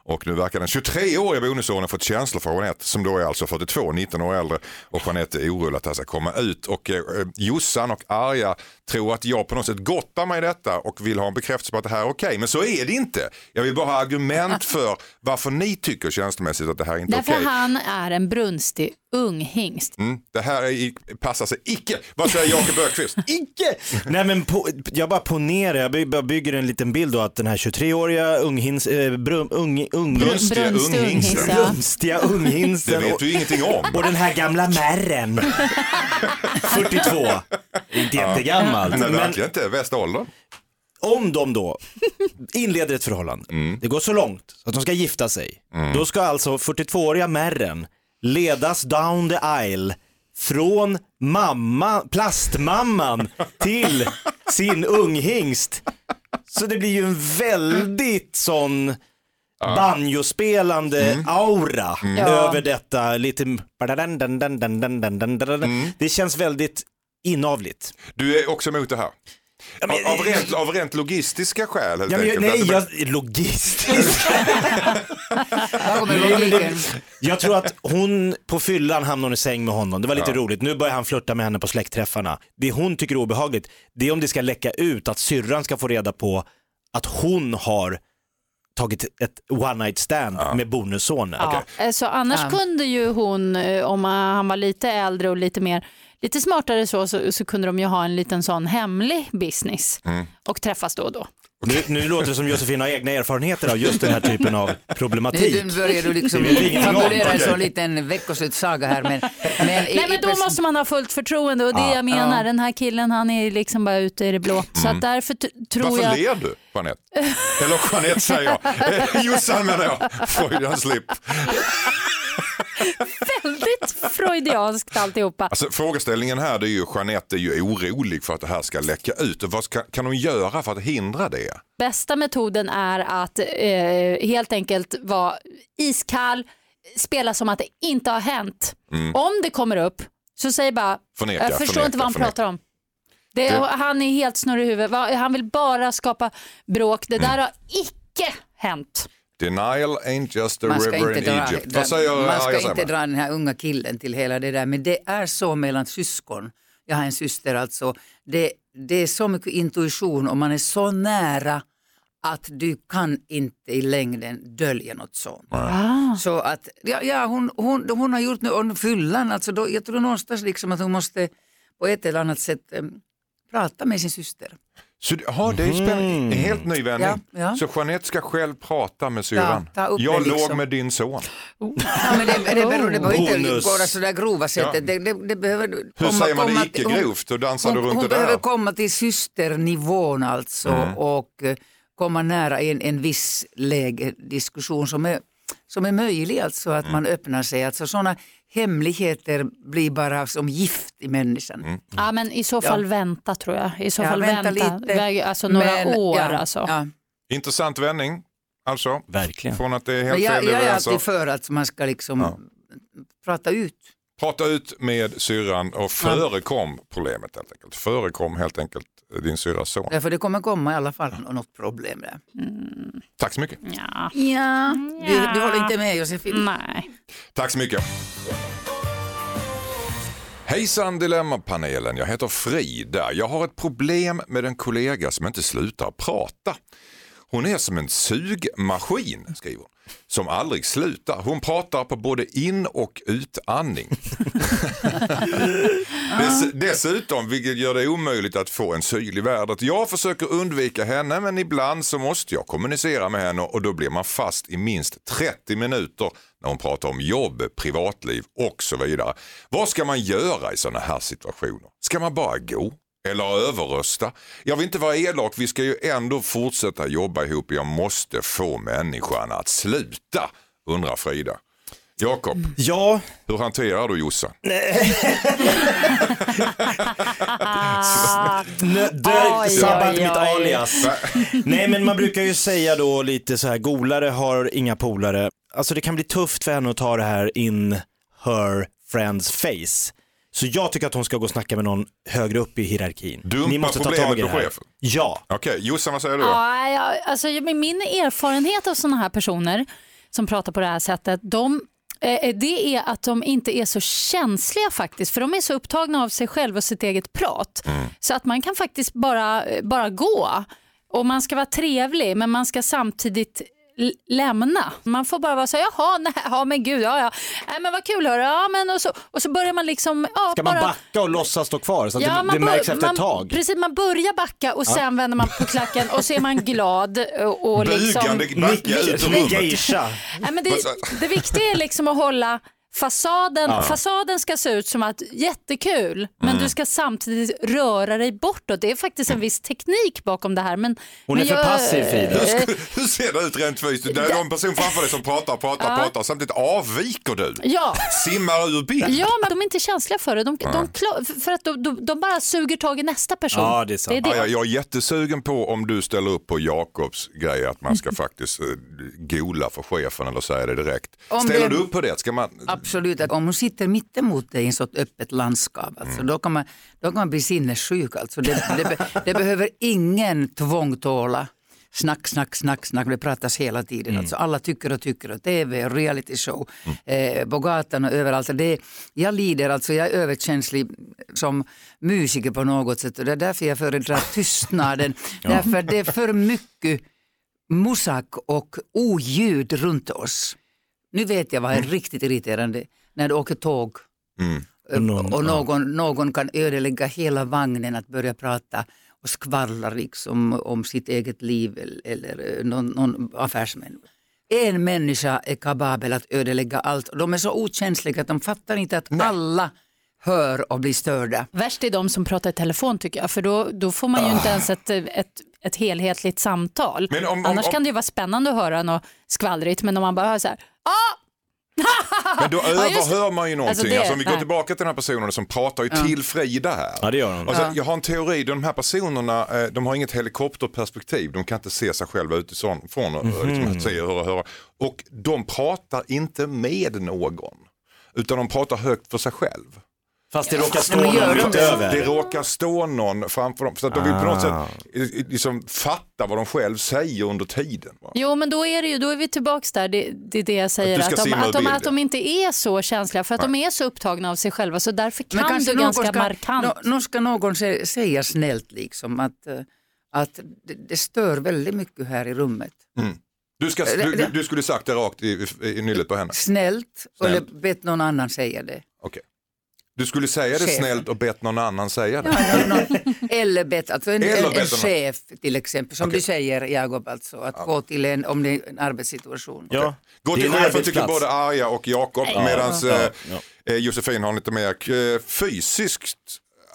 Och nu verkar den 23-åriga bonussonen fått känslor för Jeanette som då är alltså 42, 19 år äldre. Och Jeanette är orolig att det här ska komma ut. Och eh, Jossan och Arja tror att jag på något sätt gottar mig i detta och vill ha en bekräftelse på att det här är okej. Men så är det inte. Jag vill bara ha argument för varför ni tycker känslomässigt att det här inte är Därför okej. han är en brunstig ung hingst. Mm, det här är, passar sig icke. Vad säger Jakob Ökvist? Icke! Nej men på, jag bara ponerar, jag bygger en liten bild då att den här 23-åriga unghins, brum, ung, ung, Brunstiga Brunstig unghingsten. unghingst, ja. brunstiga Det unghinsten vet och, du ingenting om. och den här gamla märren. 42. Inte jättegammalt. Nej, Men verkligen inte. Bästa åldern. om de då inleder ett förhållande, det går så långt att de ska gifta sig, då ska alltså 42-åriga märren ledas down the aisle från mamma, plastmamman till sin unghingst. Så det blir ju en väldigt sån banjospelande aura över detta. Lite... Det känns väldigt inavligt. Du är också emot det här. Av, av, rent, av rent logistiska skäl helt Ja, men, jag- enkelt. nej, jag, logistiskt. Jag tror att hon på fyllan hamnar i säng med honom. Det var lite Ja. roligt. Nu börjar han flirta med henne på släktträffarna. Det hon tycker är obehagligt, det är om det ska läcka ut att syrran ska få reda på att hon har tagit ett one night stand med bonussonen. Ja. eh, Så annars Ja. kunde ju hon, eh, om han var lite äldre och lite mer Lite smartare så, så, så kunde de ju ha en liten sån hemlig business Mm. och träffas då och då. Nu, nu låter det som Josefin har egna erfarenheter av just den här typen av problematik. Nu börjar du liksom fabulera en sån liten veckoslutssaga här. Men, men, Nej men då måste man ha fullt förtroende och det Ja. jag menar, Ja. den här killen han är liksom bara ute i det blå. Så att därför tror Varför jag... ler du, Jeanette? Eller Jeanette säger jag. Eh, Jossan menar jag. Freudian slip. Freudianskt alltihopa. Alltså, frågeställningen här är ju Jeanette är ju orolig för att det här ska läcka ut. Vad ska, kan hon göra för att hindra det? Bästa metoden är att eh, helt enkelt vara iskall, spela som att det inte har hänt. Om det kommer upp så säg bara, Mm. Förneka, jag förstår förneka, inte vad han förneka. pratar om. Det, Det- Han är helt snurrig i huvudet. Han vill bara skapa bråk. Det Mm. där har icke hänt. Denial ain't just a man ska river inte in dra, Egypt. dra, säger man ska inte dra den här unga killen till hela det där. Men det är så mellan syskon. Jag har en syster alltså. Det, det är så mycket intuition och man är så nära att du kan inte i längden dölja något sånt. Ah. Så att, ja, ja hon, hon, hon har gjort nu, och fyllan, alltså då, jag tror någonstans liksom att hon måste på ett eller annat sätt em, prata med sin syster. Så, det- ja, det är spännande. En helt ny vändning. Ja, ja. Så Jeanette ska själv prata med syrran. upp jag det låg liksom. med din son. Ja, men det, det, beror, det behöver inte gå så där grova sättet. Ja. Det, det, det behöver Hur säger man det komma- icke hon- grovt? Hur dansar hon, du runt hon det där? behöver komma till systernivån alltså Mm. och eh, komma nära en, en viss läge, diskussion som är, som är möjlig, alltså att Mm. man öppnar sig. Alltså sådana hemligheter blir bara som gift i människan. Mm. Ja, men i så fall vänta tror jag. I så Ja, fall vänta vänta. lite. Väg- Alltså några Men, år ja, alltså. Ja. Intressant vändning. Alltså, Verkligen. från att det är helt Men jag, fel jag är leveranser. alltid för att man ska liksom Ja. prata ut. Prata ut med syrran och förekom problemet helt enkelt. Förekom helt enkelt din syrras son. Därför det kommer komma i alla fall något problem där. Tack så mycket. Ja. Ja. Du, du håller inte med Josefin? Nej. Tack så mycket. Hejsan Dilemmapanelen, jag heter Frida. Jag har ett problem med en kollega som inte slutar prata. Hon är som en sugmaskin, skriver hon, som aldrig slutar. Hon pratar på både in och utandning. Dess, dessutom, vilket gör det omöjligt att få en syl i världen. Jag försöker undvika henne men ibland så måste jag kommunicera med henne och då blir man fast i minst 30 minuter när hon pratar om jobb, privatliv och så vidare. Vad ska man göra i sådana här situationer? Ska man bara gå? Eller överrösta? Jag vill inte vara elak, vi ska ju ändå fortsätta jobba ihop. Jag måste få människan att sluta, undrar Frida. Jakob, Ja, hur hanterar du Jossan? Där oj, sabbat mitt alias. Nej men man brukar ju säga då lite så här, golare har inga polare. Alltså det kan bli tufft för henne att ta det här in her friends face. Så jag tycker att hon ska gå och snacka med någon högre upp i hierarkin. Dumpa Ni måste ta problemet tag i på det här. Ja. Okej, Jossan vad säger du? då? Ja, alltså, med min erfarenhet av sådana här personer som pratar på det här sättet, de, eh, det är att de inte är så känsliga faktiskt, för de är så upptagna av sig själv och sitt eget prat. Så att man kan faktiskt bara, eh, bara gå. Och man ska vara trevlig, men man ska samtidigt lämna. Man får bara vara så här, jaha, nej, ja men gud, ja ja, nej, men vad kul hörru, ja men och så, och så börjar man liksom, ja, Ska man bara, backa och låtsas stå kvar så att det, man det bör- märks efter man, ett tag? Precis, man börjar backa och sen vänder man på klacken och så är man glad. Och, och liksom, Bugande backa ut ur rummet. Nej, men det, det viktiga är liksom att hålla fasaden, fasaden ska se ut som att jättekul men Mm. du ska samtidigt röra dig bortåt. Det är faktiskt en viss teknik bakom det här. Men, Hon är men för passiv, Frida. Hur, Eh, hur ser det ut rent fysiskt? Det är en person framför dig som pratar, pratar, pratar. Samtidigt avviker du. Ja. Simmar ur bild. Ja, men de är inte känsliga för det. De, de, för att de, de, de bara suger tag i nästa person. Ja, det är sant. det. Ja, jag, jag är jättesugen på om du ställer upp på Jakobs grej att man ska faktiskt eh, gola för chefen eller säga det direkt. Om Ställer det- du upp på det? Ska man, absolut att om hon sitter mittemot dig i en sånt öppet landskap, alltså, Mm. då, kan man, då kan man bli sinnessjuk. Alltså. Det, det, det behöver ingen tvång tåla. Snack, snack, snack, snack, det pratas hela tiden. Mm. Alltså, alla tycker och tycker och tv, reality show, eh, på gatan och överallt. Det, jag lider, alltså jag är överkänslig som musiker på något sätt och det är därför jag föredrar tystnaden. Därför det är för mycket musak och oljud runt oss. Nu vet jag vad är riktigt irriterande, när du åker tåg Mm. och, någon- och någon, någon kan ödelägga hela vagnen att börja prata och skvallra liksom om sitt eget liv eller, eller eh, någon, någon affärsmän. En människa är kapabel att ödelägga allt och de är så okänsliga att de fattar inte att alla hör och blir störda. Värst är de som pratar i telefon tycker jag, för då, då får man ju inte ens ett, ett, ett helhetligt samtal. Men om- om- Annars om- kan det ju vara spännande att höra något skvallrigt, men om man bara hör så här, ah! Men då Ja, överhör man ju någonting. Alltså Alltså det- om vi går nej. tillbaka till den här personen som pratar ju till Frida här. Ja, det gör hon. Alltså, Ja. Jag har en teori, de här personerna eh, de har inget helikopterperspektiv, de kan inte se sig själva utifrån från, och Mhm. liksom, se, höra, höra. Och de pratar inte med någon, utan de pratar högt för sig själv. Fast det råkar stå men någon de det? utöver. Det råkar stå någon framför dem, så att de vill på något Ah. sätt eh, liksom, fatta vad de själv säger under tiden. Va? Jo men då är, det ju, då är vi tillbaks där, det, det är det jag säger. Att du Att, de, att, de, att de inte är så känsliga för att de är så upptagna av sig själva så därför kan det någon ganska ska, markant. nå- nå ska någon sä- säga snällt liksom att, eh, att det, det stör väldigt mycket här i rummet. Du, ska, du, du, du skulle sagt det rakt i, i, i nyllet på henne. Snällt, Snällt. eller bett någon annan säga det. Okej. Du skulle säga det Chefen. snällt och bett någon annan säga det. Ja, någon, eller bett, alltså en, Eller en, en chef till exempel, som Okej. du säger Jakob, alltså, att gå till en, om det är en arbetssituation. Ja. Gå Det är till en chefen tycker både Arja och Jakob Ja. medan Ja. eh, Ja. eh, Josefin har lite mer eh, fysisk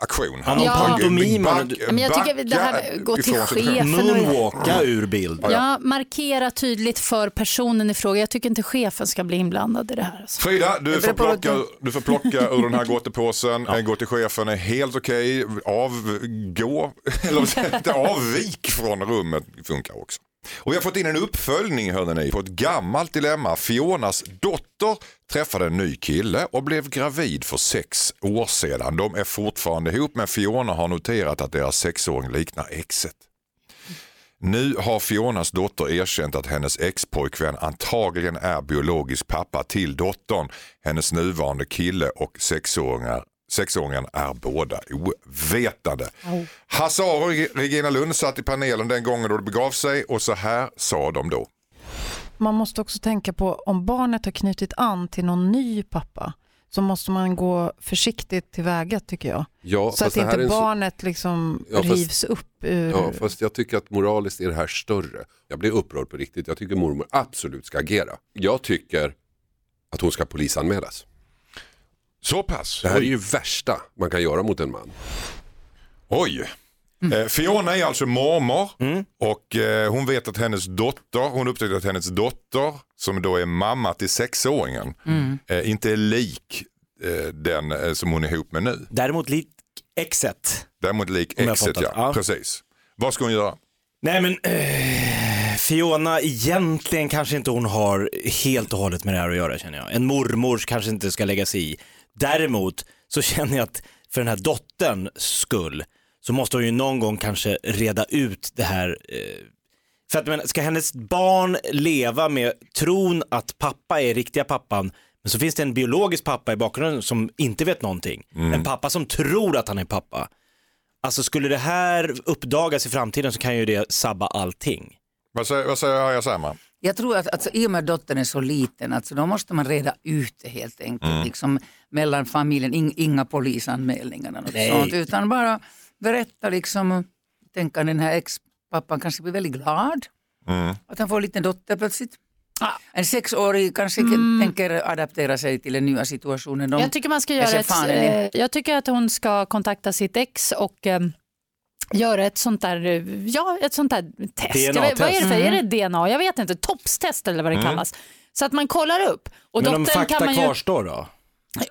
aktion. Han Ja. pantomim, Back- han- Men jag tycker det här backa gå till chefen. Moonwalka ur bild. Ja, markera tydligt för personen i fråga. Jag tycker inte chefen ska bli inblandad i det här. Alltså. Frida, du får, plocka, du får plocka ur den här gottepåsen. ja. Gå till chefen är helt okej. Avgå, eller avvik från rummet funkar också. Och vi har fått in en uppföljning hörde ni, på ett gammalt dilemma. Fionas dotter träffade en ny kille och blev gravid för sex år sedan. De är fortfarande ihop men Fiona har noterat att deras sexåring liknar exet. Nu har Fionas dotter erkänt att hennes expojkvän antagligen är biologisk pappa till dottern. Hennes nuvarande kille och sexåringar Sexåringen är båda ovetande. Hasse Aro och Regina Lund satt i panelen den gången då det begav sig och så här sa de då. Man måste också tänka på om barnet har knutit an till någon ny pappa så måste man gå försiktigt tillväga tycker jag. Ja, så att inte så- barnet liksom Ja, fast- rivs upp ur... Ja, fast jag tycker att moraliskt är det här större. Jag blir upprörd på riktigt. Jag tycker mormor absolut ska agera. Jag tycker att hon ska polisanmälas. Så pass? Det här är ju värsta man kan göra mot en man. Oj. Eh, Fiona är alltså mormor och eh, hon vet att hennes dotter, hon upptäckte att hennes dotter som då är mamma till sexåringen eh, inte är lik eh, den eh, som hon är ihop med nu. Däremot lik exet. Däremot lik exet ja. Ja. Precis. Vad ska hon göra? Nej men eh, Fiona, egentligen kanske inte hon har helt och hållet med det här att göra känner jag. En mormor kanske inte ska lägga sig i. Däremot så känner jag att för den här dottern skull så måste hon ju någon gång kanske reda ut det här. Eh, för att men, ska hennes barn leva med tron att pappa är riktiga pappan men så finns det en biologisk pappa i bakgrunden som inte vet någonting. En pappa som tror att han är pappa. Alltså skulle det här uppdagas i framtiden så kan ju det sabba allting. Vad säger, vad säger Saijonmaa? Jag tror att alltså, i och med att dottern är så liten, alltså, då måste man reda ut det helt enkelt. Liksom, mellan familjen, In, inga polisanmälningar och något Nej. sånt, utan bara berätta liksom, tänka den här ex-pappan kanske blir väldigt glad att han får en liten dotter plötsligt. En sexårig kanske tänker adaptera sig till den nya situationen. De, Jag tycker man ska göra ett, eh, jag tycker att hon ska kontakta sitt ex och eh, göra ett sånt där, ja, ett sånt där test. Jag vet, vad är det för, är det DNA? Jag vet inte, topstest eller vad det kallas. Så att man kollar upp. Och Men om fakta kan man ju, kvarstår då?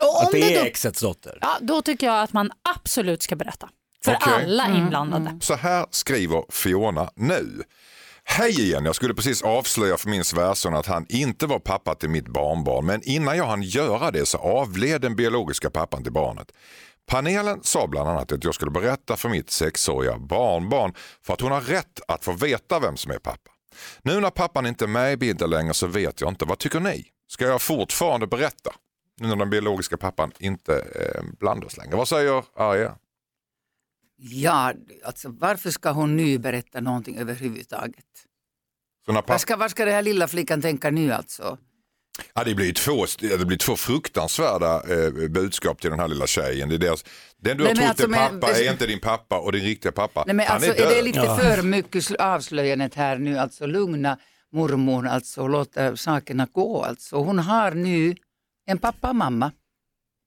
Och om Att det är då, exets dotter? ja, då tycker jag att man absolut ska berätta. För Okej. alla inblandade. Så här skriver Fiona nu. Hej igen, jag skulle precis avslöja för min svärson att han inte var pappa till mitt barnbarn men innan jag hann göra det så avled den biologiska pappan till barnet. Panelen sa bland annat att jag skulle berätta för mitt sexåriga barnbarn för att hon har rätt att få veta vem som är pappa. Nu när pappan inte är med i bilden längre så vet jag inte, vad tycker ni? Ska jag fortfarande berätta? Nu när den biologiska pappan inte eh, blandas längre. Vad säger Arja? Ja, alltså varför ska hon nu berätta någonting överhuvudtaget? Så när Vad ska, ska den här lilla flickan tänka nu alltså? Ja, det, blir två, det blir två fruktansvärda eh, budskap till den här lilla tjejen. Det är deras, den du har men trott alltså, är men- pappa är inte din pappa och din riktiga pappa. Nej, men han alltså, är är, det död. lite för mycket sl- avslöjandet här nu? Alltså lugna mormor alltså och låta sakerna gå. Alltså. Hon har nu en pappa och mamma.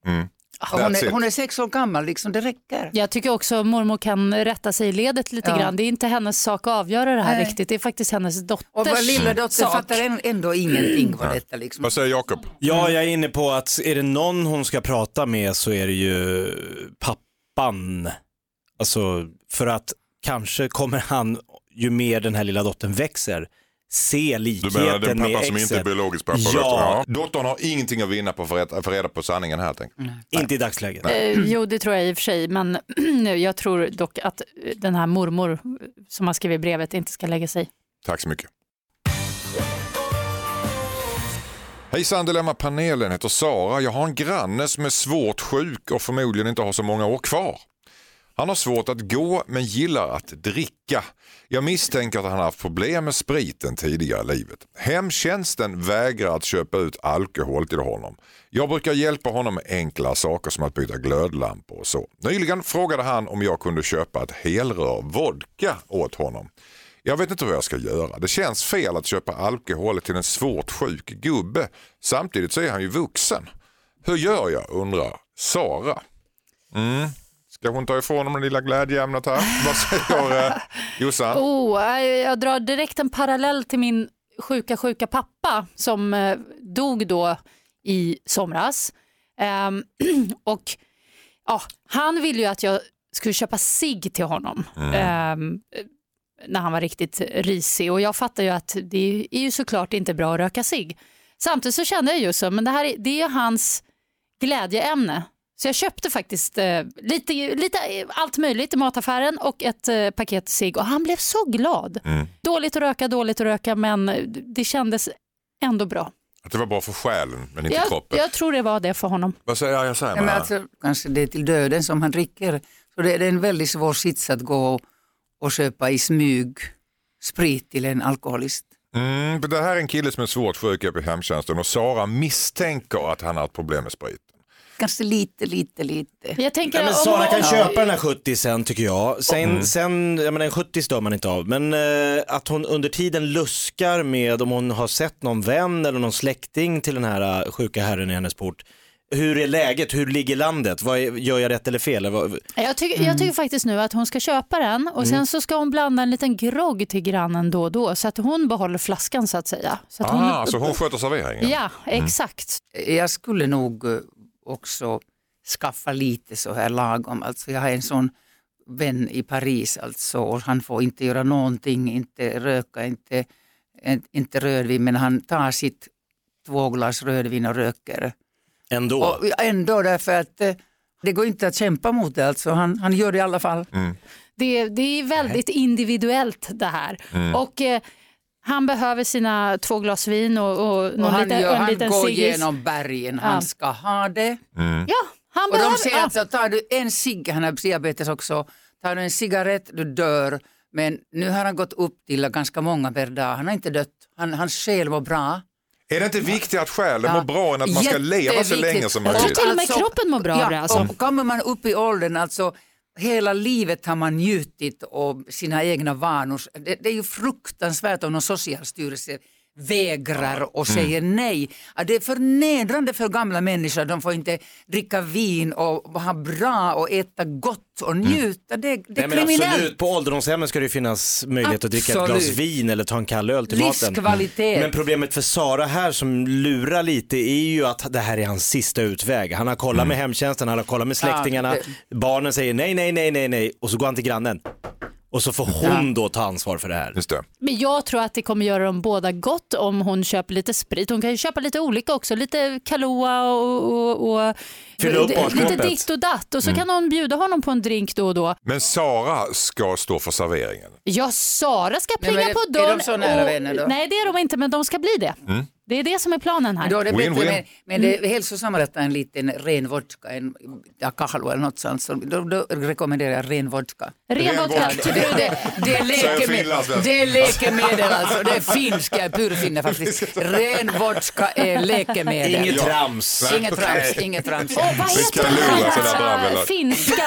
Mm. Hon, är, hon är sex år gammal, liksom, det räcker. Jag tycker också mormor kan rätta sig i ledet lite Ja. grann. Det är inte hennes sak att avgöra det här Nej. riktigt. Det är faktiskt hennes dotters Och vår lilla dotter sak. fattar än- ändå ingenting vad detta liksom. Vad säger Jakob? Ja, jag är inne på att är det någon hon ska prata med så är det ju pappan. Alltså för att kanske kommer han, ju mer den här lilla dottern växer, se Du likheten menar den med pappa som inte är exet. biologisk pappa? Ja. Ja. Dottern har ingenting att vinna på att få reda, på sanningen här. Tänk. Inte i dagsläget. Eh, jo, det tror jag i och för sig, men jag tror dock att den här mormor som har skrivit brevet inte ska lägga sig. Tack så mycket. Hejsan Dilemma-panelen heter Sara. Jag har en granne som är svårt sjuk och förmodligen inte har så många år kvar. Han har svårt att gå men gillar att dricka. Jag misstänker att han har haft problem med spriten tidigare i livet. Hemtjänsten vägrar att köpa ut alkohol till honom. Jag brukar hjälpa honom med enkla saker som att byta glödlampor och så. Nyligen frågade han om jag kunde köpa ett helrör vodka åt honom. Jag vet inte vad jag ska göra. Det känns fel att köpa alkohol till en svårt sjuk gubbe. Samtidigt så är han ju vuxen. Hur gör jag undrar Sara. Mm. Ska hon ta ifrån honom det lilla glädjeämnet här? Vad säger eh, Jossan? Oh, eh, jag drar direkt en parallell till min sjuka, sjuka pappa som eh, dog då i somras. Ehm, och ja, Han ville ju att jag skulle köpa sig till honom. Ehm, när han var riktigt risig och jag fattar ju att det är ju såklart inte bra att röka sig. Samtidigt så kände jag ju så, men det här är, det är hans glädjeämne. Så jag köpte faktiskt eh, lite, lite allt möjligt i mataffären och ett eh, paket cigg och han blev så glad. Dåligt att röka, dåligt att röka men det kändes ändå bra. Att det var bra för själen men inte Jag, kroppen. jag tror det var det för honom. Vad säger jag? Jag säger Ja, men alltså, kanske det är till döden som han dricker. Så det, det är en väldigt svår sits att gå och, och köpa i smyg sprit till en alkoholist. Mm, det här är en kille som är svårt sjuk i hemtjänsten och Sara misstänker att han har ett problem med sprit. Kanske lite, lite, lite. Jag tänker Ja, men om- Sara kan köpa den här 70 sen tycker jag. Sen, sen jag menar, en 70 stör man inte av. Men eh, att hon under tiden luskar med om hon har sett någon vän eller någon släkting till den här eh, sjuka herren i hennes port. Hur är läget? Hur ligger landet? Vad är, gör jag rätt eller fel? Eller vad- Jag tycker, Mm. jag tycker faktiskt nu att hon ska köpa den och sen så ska hon blanda en liten grogg till grannen då och då så att hon behåller flaskan så att säga. Så att Ah, så hon sköter serveringen? Ja, exakt. Jag skulle nog eh, också skaffa lite så här lagom. Alltså jag har en sån vän i Paris alltså, och han får inte göra någonting, inte röka, inte, inte rödvin, men han tar sitt två glas rödvin och röker. Ändå? Och ändå därför att eh, det går inte att kämpa mot det, alltså. han, han gör det i alla fall. Det, det är väldigt individuellt det här. Mm. Och eh, han behöver sina två glas vin och, och, någon Och han, liten, gör, han liten går ciggis. genom bergen, Ja. han ska ha det. Ja, han Och de behöver... säger ja. alltså, tar du en cigg, han har diabetes också, tar du en cigarett, du dör. Men nu har han gått upp till ganska många per dag, han har inte dött, han, hans själ mår bra. Är det inte viktigt att själen Ja. mår bra än att man ska leva så länge som Jag tror möjligt? till och med kroppen mår bra ja, av det, alltså. och kommer man upp i åldern, alltså hela livet har man njutit av sina egna vanor. Det, det är ju fruktansvärt om någon socialstyrelse vägrar och Mm. säger nej. Ja, Det är förnedrande för gamla människor, de får inte dricka vin och ha bra och äta gott och njuta. Det, det är Mm. Nej, kriminellt. absolut, på ålderdomshemmen ska det finnas möjlighet att dricka ett Absolut. glas vin eller ta en kall öl till maten. Livskvalitet. Men problemet för Sara här som lurar lite är ju att det här är hans sista utväg. Han har kollat med hemtjänsten, han har kollat med släktingarna, Ja, barnen säger nej, nej, nej, nej, nej och så går han till grannen. Och så får hon då ta ansvar för det här. Just det. Men jag tror att det kommer göra dem båda gott om hon köper lite sprit. Hon kan ju köpa lite olika också, lite Kahlua och, och, och Fylla upp lite barskåpet. ditt och datt. Och så Mm. kan hon bjuda honom på en drink då och då. Men Sara ska stå för serveringen. Ja, Sara ska plinga men på är de dörren. så nära och- vänner då? Nej, det är de inte, men de ska bli det. Mm. Det är det som är planen här. Då är det Win, bättre win. med, men det är hälsosammare att ta en liten ren vodka, en ja, kahlo eller något sånt. Så då, då rekommenderar jag ren vodka. Ren Ren vodka. vodka. Det, det, det, är läkemedel, det är läkemedel alltså, det är finska, jag är purfinne faktiskt. Ren vodka är läkemedel. Inget Ja. trams. Inget trams, inget trams. Vad heter det? finska?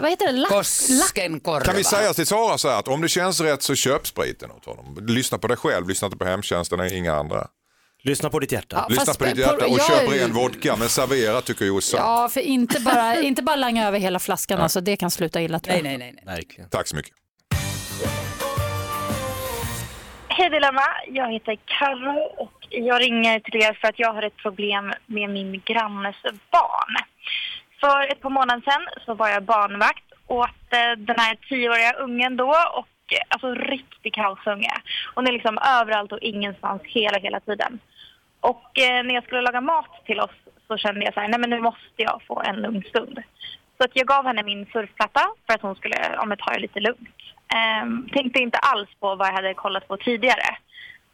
Vad, heter det? Lack. Koskenkorva. Kan vi säga till Sara så här att om det känns rätt så köp spriten åt honom. Lyssna på dig själv, lyssna inte på hemtjänsten, inga andra. Lyssna på ditt hjärta. Ja, Lyssna på ditt hjärta och jag köp ren vodka men servera tycker Jossan. Ja, för inte bara, inte bara langa över hela flaskan, alltså, det kan sluta illa tror Nej, jag. nej, nej. nej. Verkligen. Tack så mycket. Hej Dilemma, jag heter Karo och jag ringer till er för att jag har ett problem med min grannes barn. För ett par månader sedan så var jag barnvakt åt eh, den här tioåriga ungen då och eh, alltså riktig kaosunge. Hon är liksom överallt och ingenstans hela, hela tiden. Och eh, när jag skulle laga mat till oss så kände jag så här, nej men nu måste jag få en lugn stund. Så att jag gav henne min surfplatta för att hon skulle om ett ta det lite lugnt. Ehm, tänkte inte alls på vad jag hade kollat på tidigare.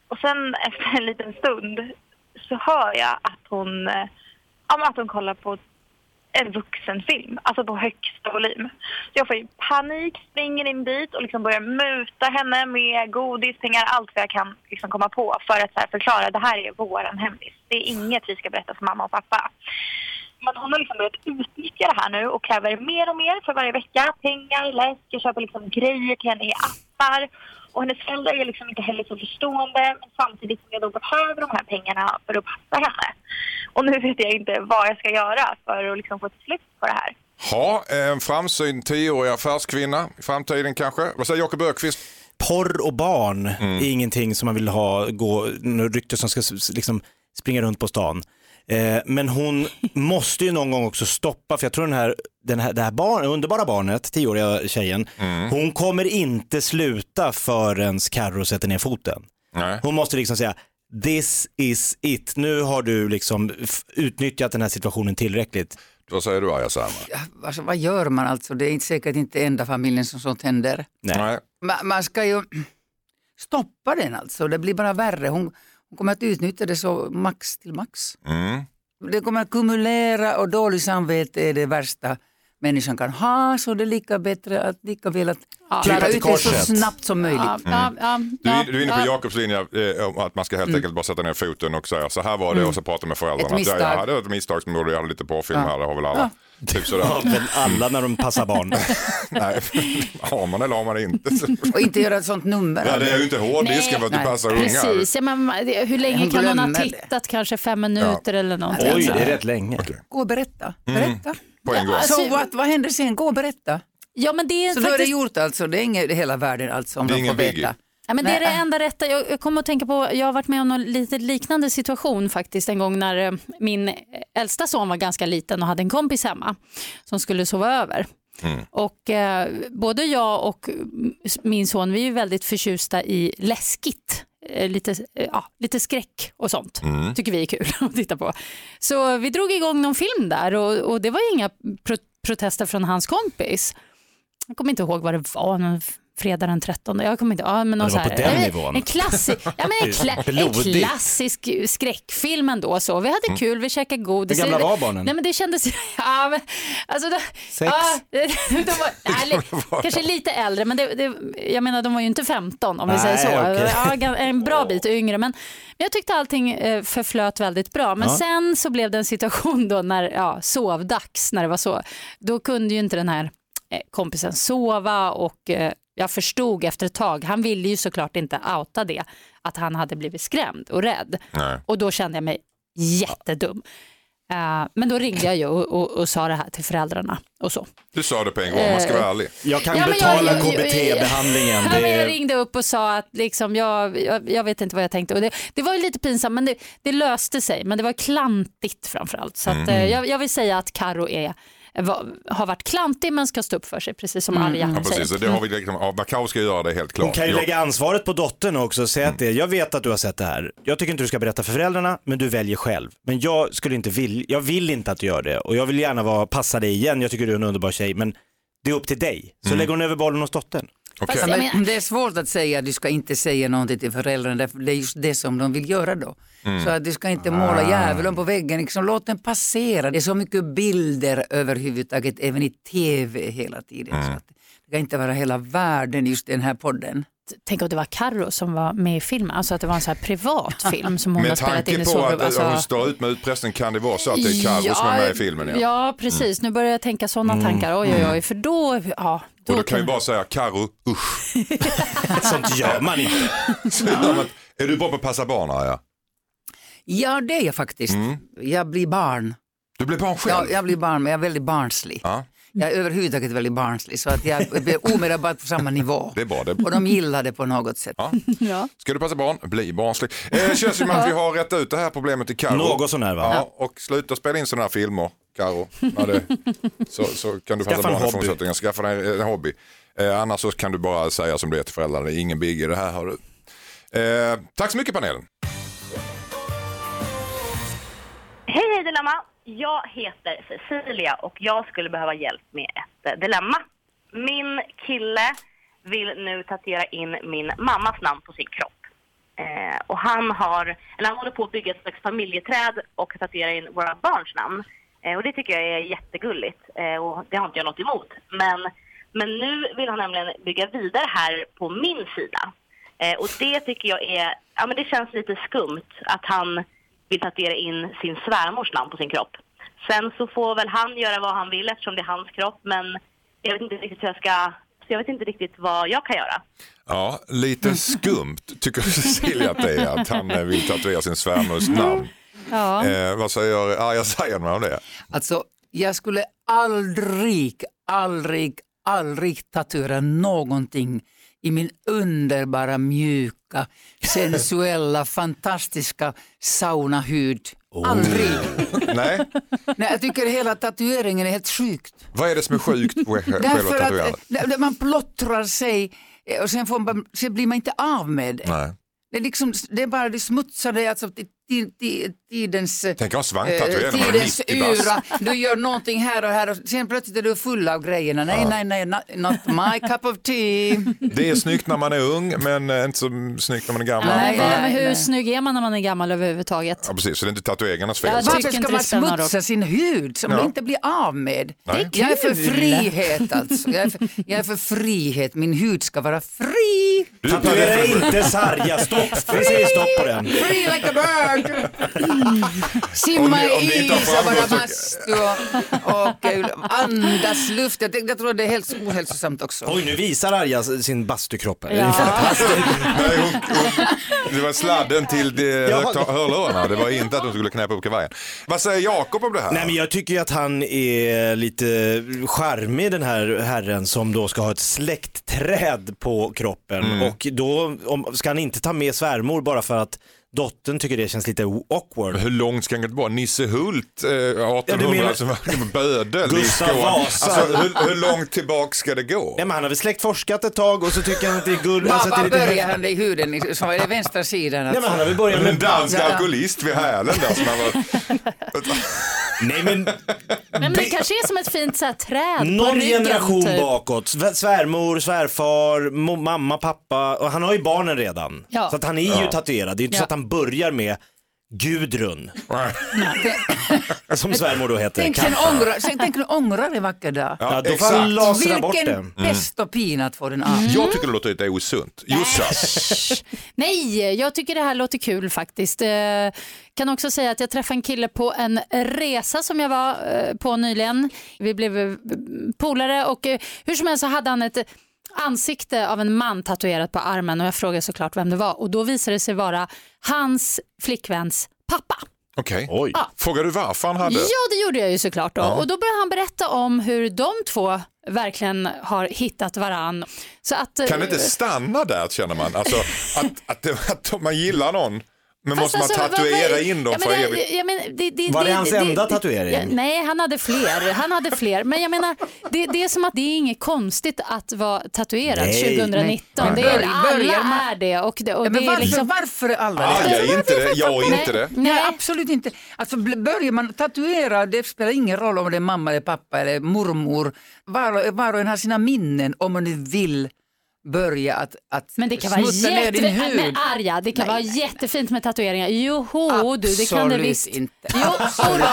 Och sen efter en liten stund så hör jag att hon, eh, ja, att hon kollar på en vuxenfilm, alltså på högsta volym. Så jag får ju panik, springer in dit och liksom börjar muta henne med godis, pengar, allt vad jag kan liksom komma på för att så här förklara det här är våran hemlis. Det är inget vi ska berätta för mamma och pappa. Men hon har liksom börjat utnyttja det här nu och kräver mer och mer för varje vecka. Pengar, läsk, jag köper liksom grejer till henne i appar. Och hennes föräldrar är liksom inte heller så förstående men samtidigt som jag då behöver de här pengarna för att passa henne. Och nu vet jag inte vad jag ska göra för att liksom få ett slut på det här. Ha, en framsynt tioårig affärskvinna i framtiden kanske. Vad säger Jakob Ökvist? Porr och barn Mm. är ingenting som man vill ha, gå, rykten som ska liksom springa runt på stan. Eh, men hon måste ju någon gång också stoppa, för jag tror den här, den här, det här barn, underbara barnet, tioåriga tjejen, Mm. hon kommer inte sluta förrän Carro sätter ner foten. Nej. Hon måste liksom säga, this is it, nu har du liksom utnyttjat den här situationen tillräckligt. Vad säger du? Ja, alltså, vad gör man alltså? Det är inte säkert inte enda familjen som sånt händer. Nej. Man, man ska ju stoppa den alltså, det blir bara värre. Hon, hon kommer att utnyttja det så max till max. Mm. Det kommer att kumulera och dåligt samvete är det värsta människan kan ha, så det är lika bättre att lika väl att Ja. klara ut det så snabbt som möjligt. Ja, ja, ja, Mm. Du, ja, är- du är inne på ja. Jakobs linje eh, att man ska helt enkelt bara sätta ner foten och säga så här var det och så prata med föräldrarna. Ett misstag. Att, ja, det var ett misstag som gjorde jag hade lite porrfilm här, det har väl alla. Typ sådär. Ja, väl alla när de passar barn. Nej, har man eller har man inte? Och inte göra ett sånt nummer. Ja, av det är ju inte hårddisken för att du Nej. passar ungar. Precis, ja, men hur länge kan hon ha tittat? Kanske fem minuter eller någonting. Oj, det är rätt länge. Gå och berätta. berätta. På en gång. Alltså, Så vad, vad händer sen? Gå och berätta. Ja, men det är Så då är det faktiskt gjort alltså, det är inget hela världen alltså om Det är de får veta. biggie. Ja, men det är det enda rätta. Jag, kommer att tänka på, jag har varit med om någon lite liknande situation faktiskt en gång när eh, min äldsta son var ganska liten och hade en kompis hemma som skulle sova över. Och eh, både jag och mm, min son vi är ju väldigt förtjusta i läskigt. Eh, Lite, eh, ja, lite skräck och sånt tycker vi är kul att titta på. Så vi drog igång någon film där och, och det var inga pro protester från hans kompis. Jag kommer inte ihåg vad det var, någon fredag den 13. Jag kommer inte, ja, men någon det var så på här, den en, nivån. En, klassi, ja, men en, kla, en klassisk skräckfilm ändå. Så. Vi hade kul, vi käkade godis. Hur gamla var barnen? Nej, men det kändes... Ja, men, alltså, då, Sex? Ja, de var, nej, li- kanske lite äldre, men det, det, jag menar de var ju inte 15 om vi Nej, säger så. okej. Ja, en bra bit yngre. Men, men jag tyckte allting eh, förflöt väldigt bra. Men Ja. sen så blev det en situation då när ja, sovdags, när det var så. Då kunde ju inte den här eh, kompisen sova och eh, jag förstod efter ett tag, han ville ju såklart inte outa det, att han hade blivit skrämd och rädd. Nej. Och då kände jag mig jättedum. Eh, men då ringde jag ju och, och, och sa det här till föräldrarna och så. Du sa det på en gång, man ska vara ärlig. Jag kan Ja, betala KBT-behandlingen. Ja, jag ringde upp och sa att liksom, jag, jag, jag vet inte vad jag tänkte. Och det, det var ju lite pinsamt men det, det löste sig. Men det var klantigt framförallt. Så att, Mm. eh, jag, jag vill säga att Karo är har varit klantig men ska stå upp för sig, precis som Mm, Arja Ja, precis, så säger. det har vi liksom, ja, Macau ska göra det helt klart. Hon kan ju Jag- lägga ansvaret på dottern också och säga att det, jag vet att du har sett det här. Jag tycker inte du ska berätta för föräldrarna, men du väljer själv. Men jag skulle inte vilja, jag vill inte att du gör det och jag vill gärna vara, passa dig igen, jag tycker du är en underbar tjej, men det är upp till dig. Så lägger hon över bollen hos dottern. Okej. Ja, men det är svårt att säga att du ska inte säga någonting till föräldrarna, det är just det som de vill göra då. Mm. Så att du ska inte måla djävulen på väggen, liksom, låt den passera. Det är så mycket bilder överhuvudtaget, även i tv hela tiden. Mm. Så att det kan inte vara hela världen just den här podden. Tänk om det var Carro som var med i filmen, alltså att det var en så här privat film som hon har Med spelat in tanke i på sovrummet. att Alltså... hon står ut med utpressning kan det vara så att det är Carro som är med i filmen. Ja. Ja, precis. Nu börjar jag tänka sådana tankar. Oj, oj, oj. För då, ja. Och då kan ju bara säga Carro, usch. Sånt gör man inte. Är du bra på att passa barn Arja? Ja, det är jag faktiskt. Mm. Jag blir barn. Du blir barn själv? Ja, jag blir barn, men jag är väldigt barnslig. Ja, Jag är överhuvudtaget väldigt barnslig, så att jag är omedelbart på samma nivå. det är bra. Det. Och de gillar det på något sätt. Ja. Ja. Ska du passa barn, bli barnslig. Eh, känns som att vi har rätt ut det här problemet i Carro. Något sån här va? Ja, och sluta spela in sådana här filmer, Karo. Ja, det, så, så kan du passa barn i. Skaffa dig en hobby. Eh, annars så kan du bara säga som det är till föräldrarna, det är ingen biggie det här. Har du. Eh, tack så mycket panelen. Hej, hej Dilemma! Jag heter Cecilia och jag skulle behöva hjälp med ett eh, dilemma. Min kille vill nu tatuera in min mammas namn på sin kropp. Eh, och han har, eller han håller på att bygga ett slags familjeträd och tatuera in våra barns namn. Eh, och det tycker jag är jättegulligt eh, och det har inte jag något emot. Men, men nu vill han nämligen bygga vidare här på min sida. Eh, och det tycker jag är, ja men det känns lite skumt att han vill tatuera in sin svärmors namn på sin kropp. Sen så får väl han göra vad han vill eftersom det är hans kropp men jag vet inte riktigt hur jag ska, jag vet inte riktigt vad jag kan göra. Ja, lite skumt tycker Cecilia att det är att han vill tatuera sin svärmors namn. Ja. Eh, vad säger Arja Saijonmaa om det? Alltså, jag skulle aldrig, aldrig, aldrig tatuera någonting i min underbara, mjuka, sensuella, fantastiska saunahud. Aldrig. Nej, Nej, jag tycker hela tatueringen är helt sjukt. vad är det som är sjukt med själva Därför att tatuerandet? eh, man plottrar sig eh, och sen, får man, sen blir man inte av med det. Nej. Det är, liksom, det är bara det smutsade, alltså tidens... eh, Tänk när man är tidens 90 bast. yra. Du gör någonting här och här och sen plötsligt är du full av grejerna. Nej, nej, nej, not, not my cup of tea. Det är snyggt när man är ung men eh, inte så snyggt när man är gammal. Nej, Nej, men hur nej. snygg är man när man är gammal överhuvudtaget? Ja, precis, så det är inte tatueringarnas fel. Ja, Varför inte ska man smutsa sin hud som Ja. man inte blir av med? Nej. Jag är för frihet alltså. Jag är för, jag är för frihet. Min hud ska vara fri. Du, Tatuera inte sarga, stopp! Vi säger stopp på den. Free like a bird. Simma i is och vara så- bastu och, och eh, andas luft. Jag, tänkte- jag tror det är helt ohälsosamt också. Oj, nu visar Arja sin bastukropp. här. Ja. Nej, hon, hon, det var sladden till högta- hörlurarna, det var inte att hon skulle knäppa upp kavajen. Vad säger Jakob om det här? Nej men jag tycker ju att han är lite charmig den här herren som då ska ha ett släktträd på kroppen Mm. och då om, ska han inte ta med svärmor bara för att dottern tycker det känns lite awkward. Hur långt ska det vara? Nisse Hult, eh, 1800, Ja, menar- som var bödel i Gustav Skåne. Vasa. Alltså, hur, hur långt tillbaka ska det gå? Nej men han har väl släktforskat ett tag och så tycker han att det är guld. Var, Alltså lite börjar han i huden? Så är det vänstra sidan? Nej men Alltså. han har väl börjat En med dansk Ja. alkoholist vid hälen där som han var... Nej men Nej, men det kanske är som ett fint så här, träd på någon ryggen. generation typ. bakåt. Sv- Svärmor, svärfar, mamma, pappa och han har ju barnen redan. Ja. Så att han är ju tatuerad. Det är ju inte så Ja. att han börjar med Gudrun. Som svärmor då heter. Tänk Kanske. ångra, sen, tänk nu ångra det vacker dag. Ja, då får han lasra bort det. Vilken pest och pin att få den av. Jag tycker det låter lite osunt. Jossas. Nej, jag tycker det här låter kul faktiskt. Eh, kan också säga att jag träffade en kille på en resa som jag var eh, på nyligen. Vi blev eh, polare och eh, hur som helst så hade han ett ansikte av en man tatuerat på armen och jag frågade såklart vem det var och då visade det sig vara hans flickväns pappa. Okej. Oj. Ja. Frågar du varför han hade? Ja, det gjorde jag ju såklart då. Ja. Och då började han berätta om hur de två verkligen har hittat varann. Så att, eh, Kan det inte stanna där känner man? Alltså att, att, det- att man gillar någon Men Fast måste man alltså, vad- tatuera vad- in dem för menar, evigt? jag menar, det, det, Var det hans enda tatuering? Ja, nej, han hade fler. Han hade fler. Men jag menar, det, det är som att det är inget konstigt att vara tatuerad Nej. 2019. Nej. Det är, alla man- är det. Och det, och Ja, det men är varför, liksom, varför är alla Ah, det? jag är inte det, jag är inte det. Nej, absolut inte. Alltså, börjar man tatuera, det spelar ingen roll om det är mamma eller pappa eller mormor. Var, var och en har sina minnen om man vill börja att, att men det kan vara smutta ner din jätte... hud. Men Arja, det kan vara jättefint med tatueringar. Joho, du, det kan det Absolut visst. inte. Jo, Absolut.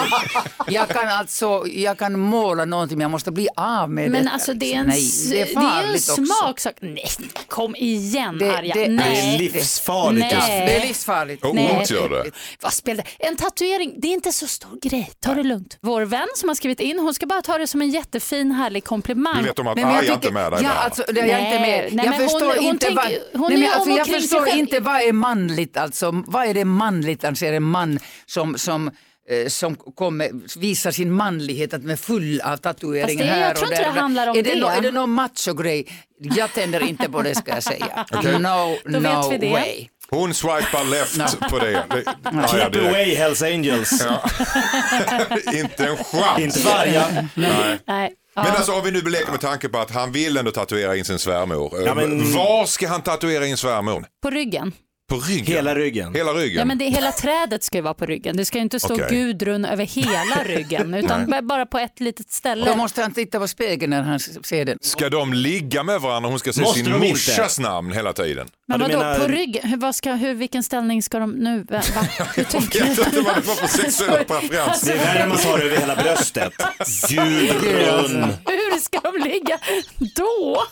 Jag kan alltså, jag kan måla någonting men jag måste bli av med Men det. alltså det är en, Nej, s- det är det är en också. smaksak. Nej, kom igen Det- Arja. det- Nej. Det är livsfarligt Nej. Det är livsfarligt. Och Nej. ont gör det. Vad spelar det? En tatuering, det är inte så stor grej. Ta det lugnt. Vår vän som har skrivit in, hon ska bara ta det som en jättefin härlig komplimang. Du vet om att Nej, men jag Arja inte är med dig ja, alltså, det är jag inte Nej, med. nej, jag men hon- förstår hon inte tänker- vad, hon nej, är men alltså, jag förstår inte vad är manligt alltså. Vad är det manligt anser en man som, som eh, som kommer, visar sin manlighet att med full av tatueringar det- här och där. det handlar om är det. det. Nå, är det någon macho-grej? Jag tänder inte på det ska jag säga. Okej. No, Då no det. way. Hon swipar left på det. det ja, Keep away Hells Angels. inte en chans. Inte varja. Nej. Nej. Men alltså om vi nu leker med tanke på att han vill ändå tatuera in sin svärmor. Ja, men- Var ska han tatuera in svärmor? På ryggen. På ryggen? Hela ryggen. Hela ryggen? Ja, men det, hela trädet ska ju vara på ryggen. Det ska ju inte stå Okej. Gudrun över hela ryggen utan bara på ett litet Då ställe. måste han titta på spegeln när han ser den. Ska de ligga med varandra och hon ska se Måste sin morsas namn hela tiden? Men vadå, menar- på ryggen? Hur, vad ska, hur, vilken ställning ska de nu? Va? Hur Jag tänker vet du? inte vad det var för sexuella preferens. Det är värre om man tar det över hela bröstet. Gudrun. Hur ska de ligga då?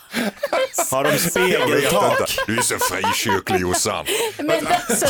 Har de spegeltak? inte. Du är så frikyrklig Jossan. Men alltså,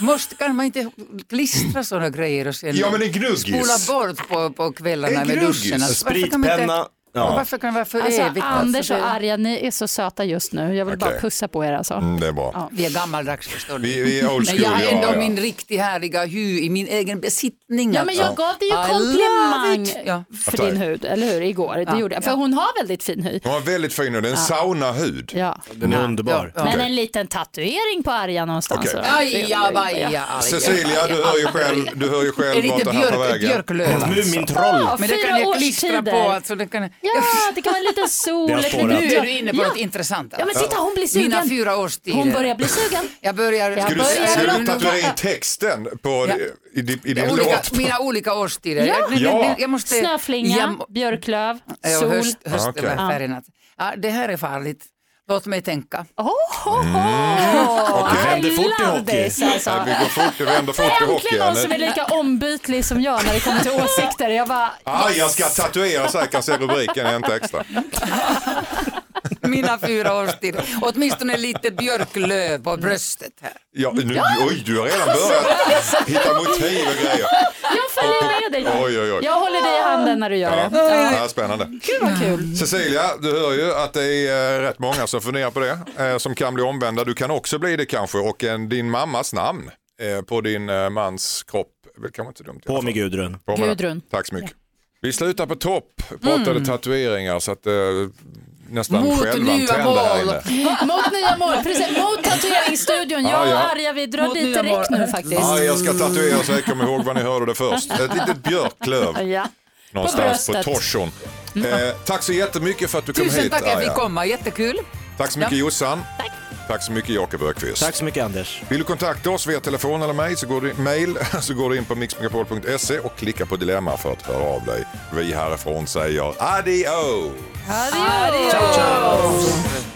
Måste, kan man inte klistra sådana grejer och sen Ja men en spola bort på, på kvällarna En med gnuggis. duschen? Alltså, man inte- Spritpenna. Ja. Varför kan det vara för alltså evigt? Anders och det- Arja, ni är så söta just nu. Jag vill bara Okej. pussa på er alltså. Mm, det är bra. Ja. Vi är gammaldags förstår du. Vi, vi är old Men school, jag har ja, ändå ja. min riktigt härliga hy i min egen besittning. Ja, men jag alltså. gav dig ju I komplimang. Ja. för din hud, eller hur? Igår. Det Ja. gjorde jag. För hon har väldigt fin hy. Hon har väldigt fin hud, en saunahud. Ja. Den är underbar. Ja. Men en liten tatuering på Arja någonstans. Så- Aja, baja, Cecilia, du hör ju själv, du hör ju själv vart det här tar vägen. björklöv. alltså. Mumintroll. Ja, Men det kan jag klistra på. Alltså, det kan... Ja, det kan vara en liten sol. Det har ett spårat. litet Nu är du inne på ja. något intressant. Ja, men alltså. titta hon blir sugen. Mina fyra årstider. Hon börjar bli sugen. Jag börjar... Jag Ska du, börjar ska du tatuera in texten på, Ja. i, din- i din olika, låt? mina olika årstider. Ja. Jag, Ja. jag, jag måste... Snöflinga, Jag- björklöv, Ja, sol. höst, höst Ah, färgerna. Ja, det här är farligt. Låt mig tänka. Oh. Det vänder I fort i hockey. alltså. Nej, vi går fort, det vänder fort i hockey. Äntligen någon som är lika ombytlig som jag när det kommer till åsikter. Jag bara, Ah, jag ska tatuera så jag kan se rubriken en extra. Mina fyra årstider. Åtminstone lite björklöv på bröstet här. Ja, nu, oj, du har redan börjat hitta motiv och grejer. jag följer med dig. Oj, oj, oj. Jag håller dig i handen när du gör Ja, det. ja, spännande. Gud vad kul. Cecilia, du hör ju att det är eh, rätt många som funderar på det, eh, som kan bli omvända. Du kan också bli det kanske och en, din mammas namn eh, på din eh, mans kropp, kanske inte dumt. På med. Gudrun. På med. Gudrun. Tack så mycket. Vi slutar på topp, pratade tatueringar så att eh, nästan Mot självantänder här nya inne. Mot nya mål, precis. Mot tatueringsstudion. Jag och Ja, vi drar Mot dit nya direkt mål. nu faktiskt. Ja, jag ska tatuera så jag kommer ihåg vad ni hörde det först. Ett litet björklöv Ja. någonstans på, bröstet. torson. Eh, tack så jättemycket för att du kom Tusen hit. tack att jag Arja. komma, jättekul. Tack så mycket Jossan. Tack så mycket Jakob Öqvist. Tack så mycket Anders. Vill du kontakta oss via telefon eller mig så går du, mail, så går du in på mixmegapol.se och klickar på dilemma för att höra av dig. Vi härifrån säger addio! Adios. Ciao, ciao.